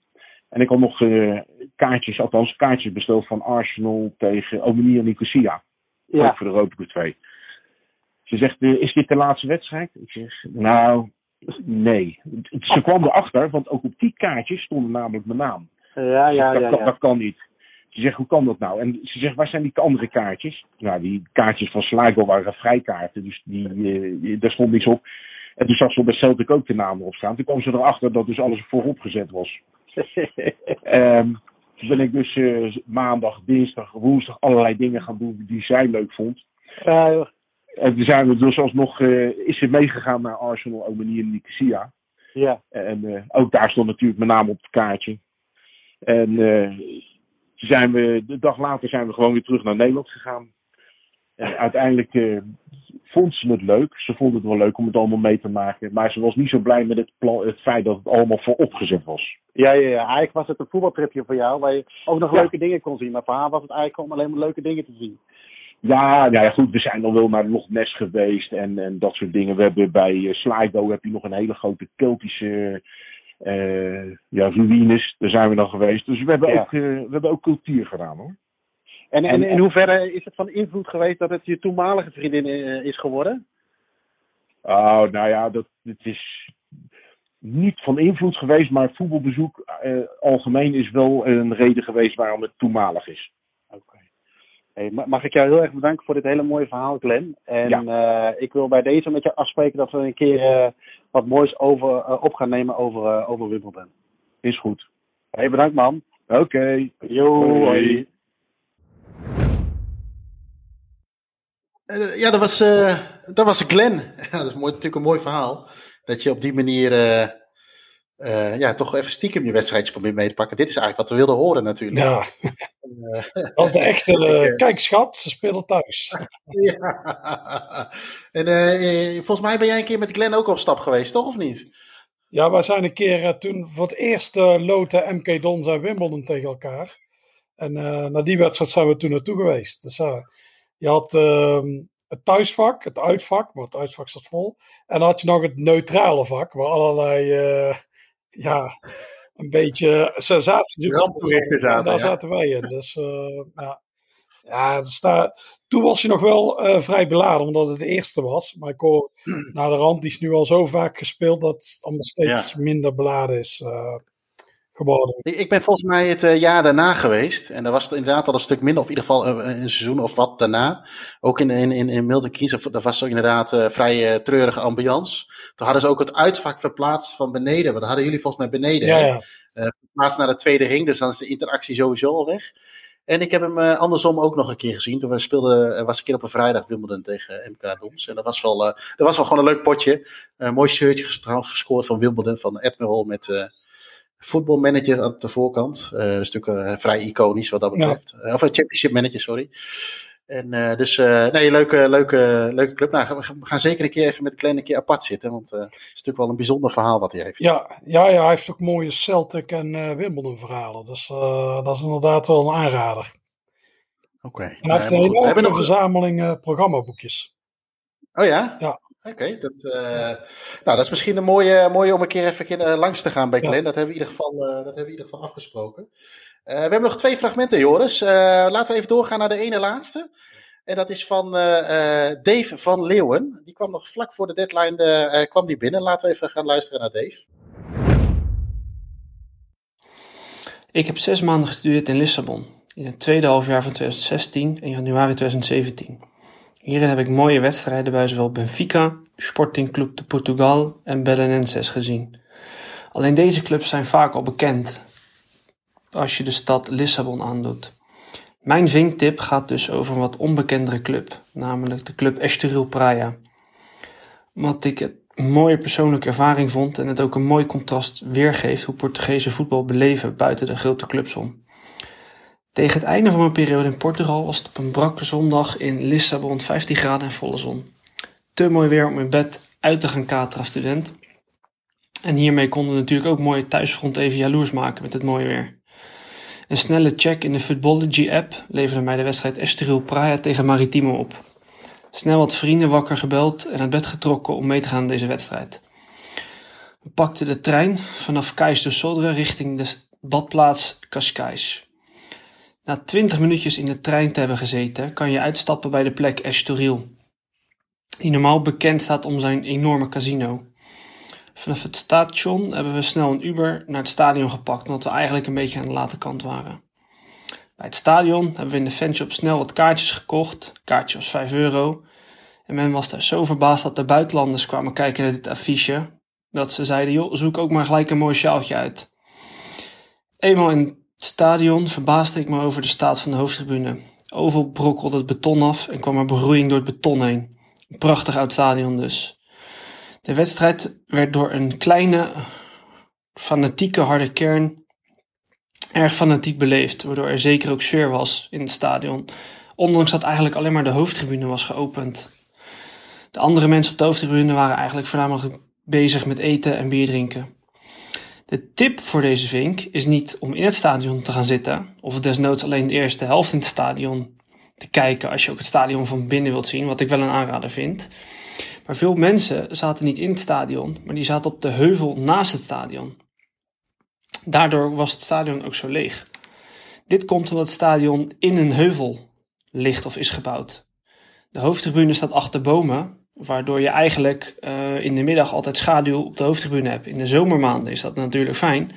En ik had nog eh, kaartjes, althans kaartjes besteld van Arsenal tegen Omonia Nicosia. Ja. Ook voor de Europa Cup 2. Ze zegt, is dit de laatste wedstrijd? Ik zeg, nou, nee. Ze kwam erachter, want ook op die kaartjes stond namelijk mijn naam. Ja, ja, dat, ja, ja. dat kan niet. Ze zegt, hoe kan dat nou? En ze zegt, waar zijn die andere kaartjes? Nou, die kaartjes van Sligo waren vrijkaarten, dus die, eh, daar stond niks op. En toen zag ze bij Celtic ook de naam erop staan. Toen kwam ze erachter dat dus alles voorop gezet was. Ehm, toen ben ik dus eh, maandag, dinsdag, woensdag allerlei dingen gaan doen die zij leuk vond. Joh. En toen zijn we dus alsnog, eh, is ze meegegaan naar Arsenal, Omani en Nicosia. ja. En ook daar stond natuurlijk mijn naam op het kaartje. En zijn we, de dag later zijn we gewoon weer terug naar Nederland gegaan. En uiteindelijk eh, vond ze het leuk. Ze vond het wel leuk om het allemaal mee te maken. Maar ze was niet zo blij met het, plan, het feit dat het allemaal vooropgezet was. Ja, ja, ja. Eigenlijk was het een voetbaltripje voor jou, waar je ook nog Ja. leuke dingen kon zien. Maar voor haar was het eigenlijk om alleen maar leuke dingen te zien. Ja, nou ja, goed, we zijn dan wel naar Loch Ness geweest en, en dat soort dingen. We hebben bij uh, Sligo heb je nog een hele grote Keltische eh, ja, ruïnes. Daar zijn we dan geweest. Dus we hebben, Ja. ook, eh, we hebben ook cultuur gedaan hoor. En, en, En- in hoeverre is het van invloed geweest dat het je toenmalige vriendin eh, is geworden? Oh, nou ja, dat, het is niet van invloed geweest, maar voetbalbezoek eh, algemeen is wel een reden geweest waarom het toenmalig is. Hey, ma- mag ik jou heel erg bedanken voor dit hele mooie verhaal, Glenn. En eh, ik wil bij deze met je afspreken dat we een keer eh, wat moois over, eh, op gaan nemen over, eh, over Wimbledon. Is goed. Hey, bedankt man. Oké. Yo, Hoi. hoi. Eh, ja, dat was, eh, dat was Glenn. Ja, dat is mooi, natuurlijk een mooi verhaal. Dat je op die manier eh, ja, toch even stiekem je wedstrijdje probeert mee te pakken. Dit is eigenlijk wat we wilden horen natuurlijk. Ja, Eh, dat is de echte. eh, kijk, schat, ze spelen thuis. ja. En volgens mij ben jij een keer met Glenn ook op stap geweest, toch of niet? Ja, wij zijn een keer toen voor het eerst loten MK Dons en Wimbledon tegen elkaar. En naar die wedstrijd zijn we toen naartoe geweest. Dus je had ehm, het thuisvak, het uitvak, maar het uitvak zat vol. En dan had je nog het neutrale vak, waar allerlei, ja, een beetje sensatie. Ramptoeristen zaten, En daar ja. zaten wij in. Dus eh, ja, ja dus daar, toen was je nog wel eh, vrij beladen, omdat het de eerste was. Maar ik hoor naar de rand, die is nu al zo vaak gespeeld dat het allemaal steeds minder beladen is eh, geworden. Ik, ben volgens mij het eh, jaar daarna geweest. En daar was het inderdaad al een stuk minder, of in ieder geval een, een seizoen of wat daarna. Ook in, in, in, in Milton Keynes, daar was inderdaad eh, vrij eh, treurige ambiance. Toen hadden ze ook het uitvak verplaatst van beneden. Want dat hadden jullie volgens mij beneden. Ja, hè? ja. Eh, verplaatst naar de tweede ring, dus dan is de interactie sowieso al weg. En ik heb hem eh, andersom ook nog een keer gezien. Toen we speelden, eh, was een keer op een vrijdag Wimbledon tegen MK Dons. En dat was wel, eh, dat was wel gewoon een leuk potje. Een mooi shirtje trouwens gescoord van Wimbledon, van Admiral met voetbalmanager aan de voorkant. Eh, dat is natuurlijk eh, vrij iconisch wat dat betreft. Eh, of een championship manager, sorry. En dus, nee, leuke, leuke, leuke club. Nou, we gaan- zeker een keer even met Glenn een keer apart zitten. Want eh, het is natuurlijk wel een bijzonder verhaal wat hij heeft. Ja, ja, ja, hij heeft ook mooie Celtic en Wimbledon verhalen. Dus dat is inderdaad wel een aanrader. Oké. En hij heeft een helemaal goed. We enorme hebben nog verzameling eh, programmaboekjes. Oh ja? Ja. Oké, dat, eh, nou, dat is misschien een mooie, mooie om een keer even eh, langs te gaan bij Ja. Glenn. Dat hebben we in ieder geval, eh, dat hebben we in ieder geval afgesproken. We hebben nog twee fragmenten, Joris. Laten we even doorgaan naar de ene laatste. En dat is van Dave van Leeuwen. Die kwam nog vlak voor de deadline kwam die binnen. Laten we even gaan luisteren naar Dave. Ik heb zes maanden gestudeerd in Lissabon, in het tweede halfjaar van 2016 en januari 2017. Hierin heb ik mooie wedstrijden bij zowel Benfica, Sporting Club de Portugal en Belenenses gezien. Alleen deze clubs zijn vaak al bekend als je de stad Lissabon aandoet. Mijn vinktip gaat dus over een wat onbekendere club, namelijk de club Estoril Praia. Omdat ik een mooie persoonlijke ervaring vond en het ook een mooi contrast weergeeft hoe Portugese voetbal beleven buiten de grote clubs om. Tegen het einde van mijn periode in Portugal was het op een brakke zondag in Lissabon 15 graden en volle zon. Te mooi weer om in bed uit te gaan kateren als student. En hiermee konden we natuurlijk ook mooie thuisfront even jaloers maken met het mooie weer. Een snelle check in de Footballogy app leverde mij de wedstrijd Estoril Praia tegen Maritimo op. Snel wat vrienden wakker gebeld en uit bed getrokken om mee te gaan aan deze wedstrijd. We pakten de trein vanaf Cais do Sodre richting de badplaats Cascais. Na 20 minuutjes in de trein te hebben gezeten, kan je uitstappen bij de plek Estoril, die normaal bekend staat om zijn enorme casino. Vanaf het station hebben we snel een Uber naar het stadion gepakt, omdat we eigenlijk een beetje aan de late kant waren. Bij het stadion hebben we in de fanshop snel wat kaartjes gekocht. Kaartje was 5 euro. En men was daar zo verbaasd dat de buitenlanders kwamen kijken naar dit affiche, dat ze zeiden, joh, zoek ook maar gelijk een mooi sjaaltje uit. Eenmaal in stadion verbaasde ik me over de staat van de hoofdtribune. Overal brokkelde het beton af en kwam er begroeiing door het beton heen. Een prachtig oud stadion dus. De wedstrijd werd door een kleine, fanatieke harde kern erg fanatiek beleefd, waardoor er zeker ook sfeer was in het stadion, ondanks dat eigenlijk alleen maar de hoofdtribune was geopend. De andere mensen op de hoofdtribune waren eigenlijk voornamelijk bezig met eten en bier drinken. De tip voor deze vink is niet om in het stadion te gaan zitten, of desnoods alleen de eerste helft in het stadion te kijken als je ook het stadion van binnen wilt zien, wat ik wel een aanrader vind. Maar veel mensen zaten niet in het stadion, maar die zaten op de heuvel naast het stadion. Daardoor was het stadion ook zo leeg. Dit komt omdat het stadion in een heuvel ligt of is gebouwd. De hoofdtribune staat achter bomen, waardoor je eigenlijk uh, in de middag altijd schaduw op de hoofdtribune hebt. In de zomermaanden is dat natuurlijk fijn.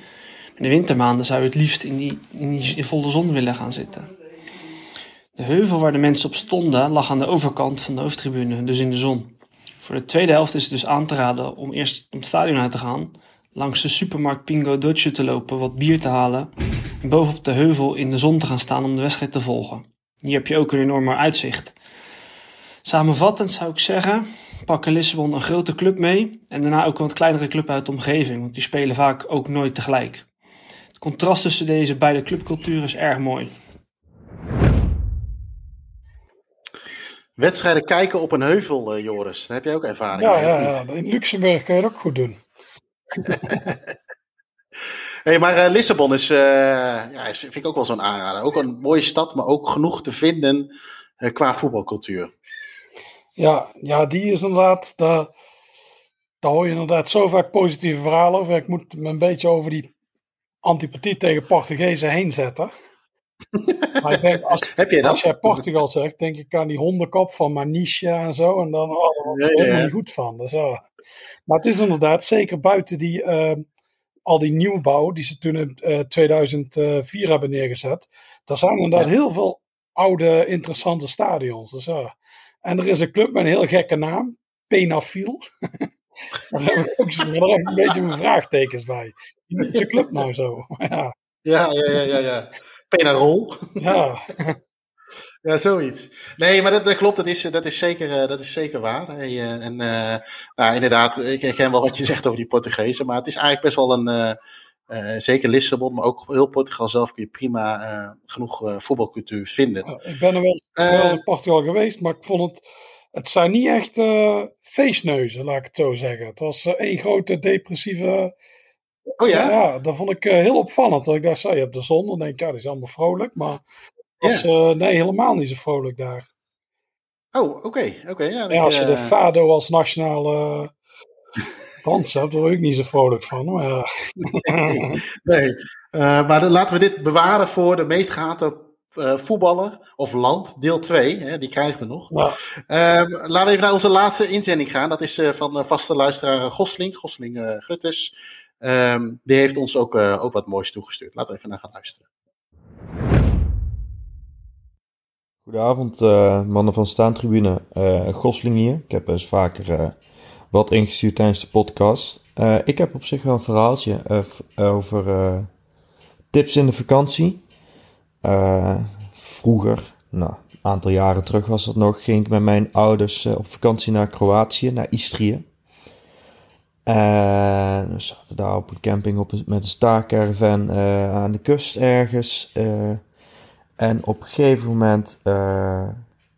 In de wintermaanden zou je het liefst in die, in die volle zon willen gaan zitten. De heuvel waar de mensen op stonden lag aan de overkant van de hoofdtribune, dus in de zon. Voor de tweede helft is het dus aan te raden om eerst om het stadion uit te gaan, langs de supermarkt Pingo Dutje te lopen, wat bier te halen en bovenop de heuvel in de zon te gaan staan om de wedstrijd te volgen. Hier heb je ook een enorm uitzicht. Samenvattend zou ik zeggen, pak in Lissabon een grote club mee en daarna ook een wat kleinere club uit de omgeving, want die spelen vaak ook nooit tegelijk. Het contrast tussen deze beide clubculturen is erg mooi. Wedstrijden kijken op een heuvel, uh, Joris. Daar heb jij ook ervaring ja, mee. Ja, ja, in Luxemburg kun je dat ook goed doen. hey, maar uh, Lissabon is, uh, ja, is, vind ik ook wel zo'n aanrader. Ook een mooie stad, maar ook genoeg te vinden uh, qua voetbalcultuur. Ja, ja, die is inderdaad, daar, daar hoor je inderdaad zo vaak positieve verhalen over. Ik moet me een beetje over die antipathie tegen Portugezen heen zetten. maar ik denk, als, Heb je dat? als jij Portugal zegt, denk ik aan die hondenkop van Manisha en zo. En dan oh, daar word ik Ja, ja, ja. niet goed van. Dus, ja. Maar het is inderdaad, zeker buiten die, eh, al die nieuwbouw die ze toen in eh, 2004 hebben neergezet. Er zijn inderdaad heel veel oude, interessante stadions. Dus, ja. En er is een club met een heel gekke naam, Penafil. daar heb ik ook een beetje mijn vraagtekens bij. Wie noemt zijn club nou zo? ja. Ja, ja, ja, ja. ja. Penarol. Ja. Ja, zoiets. Nee, maar dat, dat klopt, dat is, dat is, zeker, eh, dat is zeker waar. Hey, eh, en eh, nou, inderdaad, ik herken wel wat je zegt over die Portugezen, maar het is eigenlijk best wel een, eh, zeker Lissabon, maar ook heel Portugal zelf kun je prima eh, genoeg eh, voetbalcultuur vinden. Ik ben er wel, in Portugal geweest, maar ik vond het. Het zijn niet echt feestneuzen, laat ik het zo zeggen. Het was één grote depressieve. Oh ja? Ja, dat vond ik heel opvallend. Dat ik dacht, zo, je hebt de zon, dan denk ik, ja, die is allemaal vrolijk. Maar was, nee, helemaal niet zo vrolijk daar. Oh, oké. oké. ja, Ja, als je de Fado als nationale hebt, daar word ik niet zo vrolijk van. Maar nee, Eh, maar dan laten we dit bewaren voor de meest gehate eh, voetballer of land, deel 2. Hè, die krijgen we nog. Ja. Ehm, laten we even naar onze laatste inzending gaan. Dat is eh, van vaste luisteraar Gosling, Gosling eh Gruttes. Ehm, die heeft ons ook, eh, ook wat moois toegestuurd. Laten we even naar gaan luisteren. Goedenavond, eh, mannen van Staantribune. Eh Gosling hier. Ik heb eens vaker eh, wat ingestuurd tijdens de podcast. Eh, ik heb op zich wel een verhaaltje eh, v- over eh, tips in de vakantie. Eh, vroeger, nou, een aantal jaren terug was dat nog, ging ik met mijn ouders eh, op vakantie naar Kroatië, naar Istrië. En we zaten daar op een camping op met een staarcaravan eh aan de kust ergens. eh, en op een gegeven moment eh,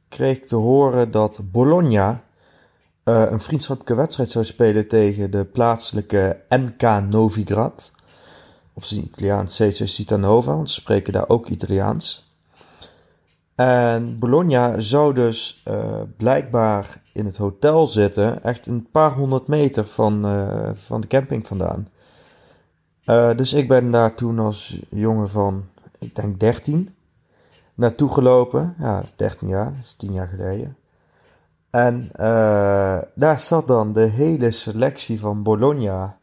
kreeg ik te horen dat Bologna eh, een vriendschappelijke wedstrijd zou spelen tegen de plaatselijke NK Novigrad. Op zijn Italiaans Citanova, want ze spreken daar ook Italiaans. En Bologna zou dus eh, blijkbaar in het hotel zitten, echt een paar honderd meter van, eh, van de camping vandaan. Dus ik ben daar toen als jongen van, ik denk 13, naartoe gelopen. Ja, dat is 13 jaar, dat is 10 jaar geleden. En eh, daar zat dan de hele selectie van Bologna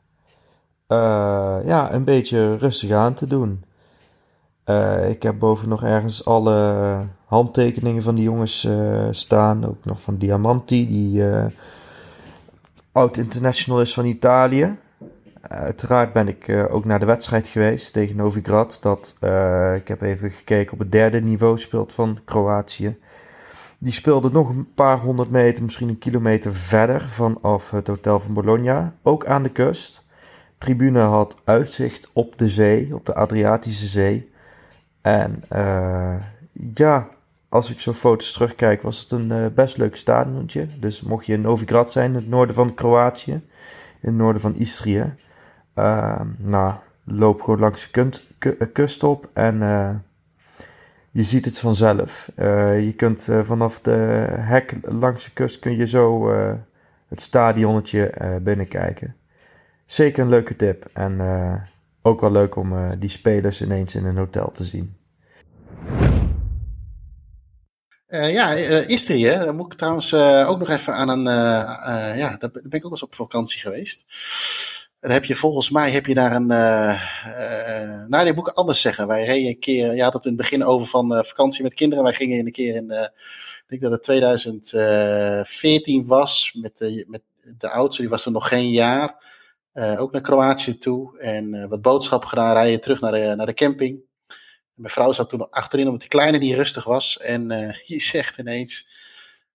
eh, ja, een beetje rustig aan te doen. Uh, ik heb boven nog ergens alle handtekeningen van die jongens staan. Ook nog van Diamanti, die oud-international is van Italië. Uiteraard ben ik ook naar de wedstrijd geweest tegen Novigrad. Dat, ik heb even gekeken op het derde niveau speelt van Kroatië. Die speelde nog een paar honderd meter, misschien een kilometer verder vanaf het hotel van Bologna. Ook aan de kust. Tribune had uitzicht op de zee, op de Adriatische Zee. En uh, ja, als ik zo foto's terugkijk, was het een uh, best leuk stadiontje. Dus mocht je in Novigrad zijn, in het noorden van Kroatië, in het noorden van Istrië. Uh, nou, loop gewoon langs de kust op en je ziet het vanzelf. Uh, je kunt uh, vanaf de hek langs de kust kun je zo uh, het stadionnetje binnenkijken. Zeker een leuke tip. En ook wel leuk om die spelers ineens in een hotel te zien. ja, Istrië, daar moet ik trouwens ook nog even aan een. ja, daar ben ik ook eens op vakantie geweest. Dan heb je volgens mij heb je daar een. Uh, uh, nou, die moet ik anders zeggen. Wij reden een keer. Je had het in het begin over van uh, vakantie met kinderen. Wij gingen een keer in. ik denk dat het 2014 was. Met de, met de oudste, die was er nog geen jaar. ook naar Kroatië toe. En wat boodschappen gedaan. Rijden terug naar de, naar de camping. Mijn vrouw zat toen achterin omdat die kleine niet rustig was. En die zegt ineens: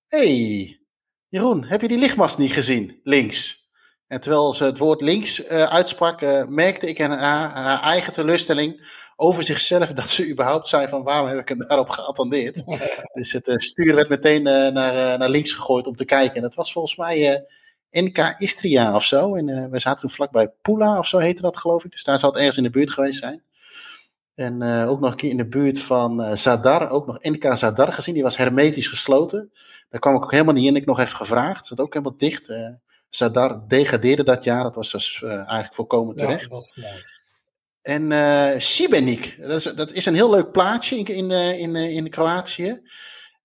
hey, Jeroen, heb je die lichtmast niet gezien? Links. En terwijl ze het woord links uh, uitsprak, uh, merkte ik aan haar, eigen teleurstelling over zichzelf dat ze überhaupt zei van waarom heb ik hem daarop geattendeerd. dus het uh, stuur werd meteen naar, naar links gegooid om te kijken. En dat was volgens mij NK Istria of zo. En we zaten toen vlakbij Pula of zo heette dat geloof ik. Dus daar zou het ergens in de buurt geweest zijn. En ook nog een keer in de buurt van Zadar, ook nog NK Zadar gezien. Die was hermetisch gesloten. Daar kwam ik ook helemaal niet in. Ik nog even gevraagd. Het zat ook helemaal dicht. Zadar degradeerde dat jaar. Dat was dus uh, eigenlijk volkomen terecht. Ja, en uh, Sibenik, dat is, dat is een heel leuk plaatsje in, in, uh, in, in Kroatië.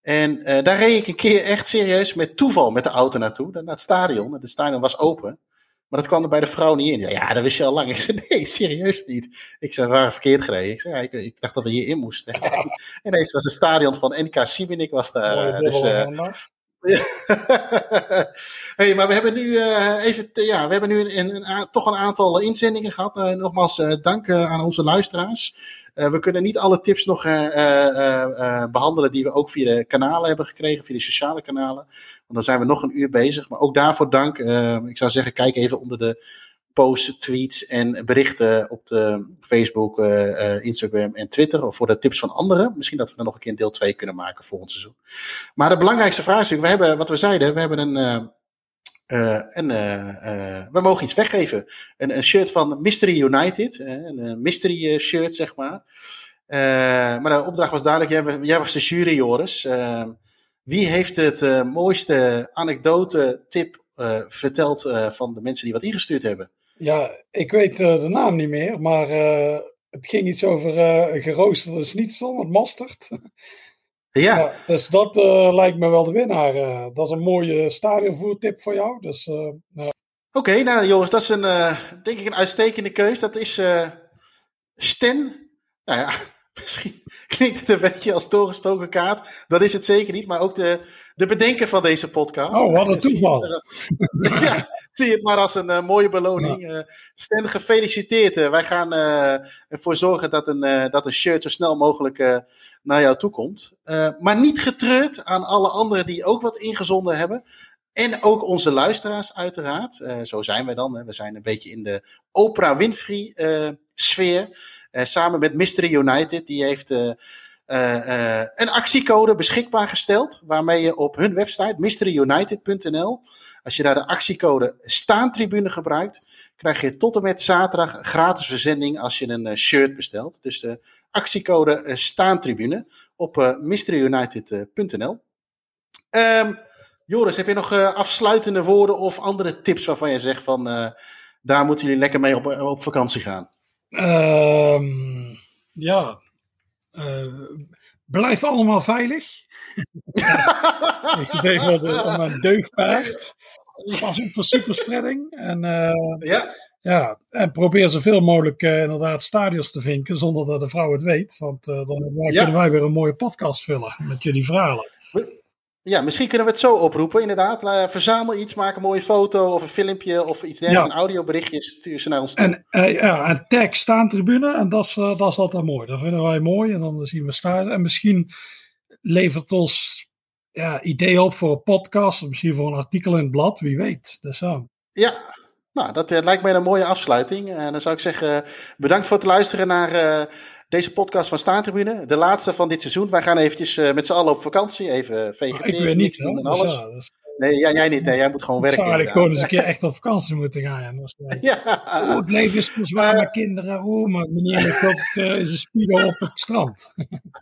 En daar reed ik een keer echt serieus met toeval met de auto naartoe, naar het stadion. Het stadion was open. Maar dat kwam er bij de vrouw niet in. Ja, ja, dat wist je al lang. Ik zei, nee, serieus niet. Ik zei, we waren verkeerd gereden. Ik zei, ja, ik, ik, dacht dat we hierin moesten. en ineens was het stadion van NK Sibenik was daar. Dus, hey, maar we hebben nu uh, even, ja, we hebben nu toch een aantal inzendingen gehad. Uh, nogmaals, dank aan onze luisteraars. we kunnen niet alle tips nog behandelen die we ook via de kanalen hebben gekregen, via de sociale kanalen. Want dan zijn we nog een uur bezig. Maar ook daarvoor dank. ik zou zeggen, kijk even onder de posts, tweets en berichten op de Facebook, uh, Instagram en Twitter. Of voor de tips van anderen. Misschien dat we er nog een keer een deel 2 kunnen maken volgend seizoen. Maar de belangrijkste vraag is we hebben, wat we zeiden, we hebben een... Uh, en we mogen iets weggeven. Een, een shirt van Mystery United. een mystery shirt, zeg maar. maar de opdracht was duidelijk. Jij, jij was de jury, Joris. wie heeft het mooiste anekdote, tip verteld van de mensen die wat ingestuurd hebben? Ja, ik weet uh, de naam niet meer, maar uh, het ging iets over uh, geroosterde schnitzel met mosterd. Ja. ja. dus dat lijkt me wel de winnaar. dat is een mooie stadionvoertip voor jou. Dus, Oké, okay, nou jongens, dat is een, denk ik een uitstekende keus. Dat is Sten. Nou ja, misschien klinkt het een beetje als doorgestoken kaart. Dat is het zeker niet, maar ook de, de bedenker van deze podcast. Oh, wat een toeval. ja, zie het maar als een uh, mooie beloning. Uh, Sten, gefeliciteerd. Uh, wij gaan ervoor zorgen dat een, dat een shirt zo snel mogelijk naar jou toe komt. maar niet getreurd aan alle anderen die ook wat ingezonden hebben. En ook onze luisteraars, uiteraard. zo zijn wij dan. Hè. We zijn een beetje in de Oprah Winfrey sfeer. Samen met Mystery United. Die heeft een actiecode beschikbaar gesteld. Waarmee je op hun website mysteryunited.nl als je daar de actiecode Staantribune gebruikt, krijg je tot en met zaterdag gratis verzending als je een shirt bestelt. Dus de actiecode Staantribune op mysteryunited.nl. Um, Joris, heb je nog afsluitende woorden of andere tips waarvan je zegt van daar moeten jullie lekker mee op, op vakantie gaan? Um, ja, blijf allemaal veilig. ik zit even op een deugpaard. Pas op voor superspreading. En uh, ja. Ja, en probeer zoveel mogelijk uh, inderdaad stadions te vinken zonder dat de vrouw het weet. Want dan ja. kunnen wij weer een mooie podcast vullen met jullie verhalen. Ja, misschien kunnen we het zo oproepen, inderdaad. Verzamel iets, maak een mooie foto of een filmpje of iets dergelijks, ja. een audioberichtje, stuur ze naar ons toe. En, uh, ja, en tag staantribune, en dat is, uh, dat is altijd mooi. Dat vinden wij mooi en dan zien we staan. En misschien levert ons ja, ideeën op voor een podcast, of misschien voor een artikel in het blad, wie weet. Dus, ja. ja, nou, dat uh, lijkt mij een mooie afsluiting. En dan zou ik zeggen, bedankt voor het luisteren naar deze podcast van Staantribune. De laatste van dit seizoen. Wij gaan eventjes uh, met z'n allen op vakantie. Even vegeteren, ik niks doen en alles. Nee, ja, jij niet. Hè. Jij moet gewoon ik werken. zou eigenlijk gewoon eens een keer echt op vakantie moeten gaan. Ja. Dat. Oh, het leven is zo zwaar met kinderen. Oh, maar meneer het, uh, is een spiegel op het strand.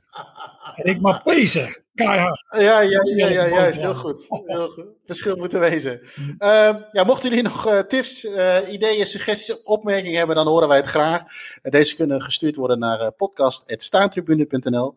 en ik maar pezen. Keihard. Ja, ja, ja, ja, juist. Heel goed. Heel goed. Verschil moet er wezen. Uh, ja, mochten jullie nog uh, tips, ideeën, suggesties, opmerkingen hebben, dan horen wij het graag. deze kunnen gestuurd worden naar podcast.staantribune.nl.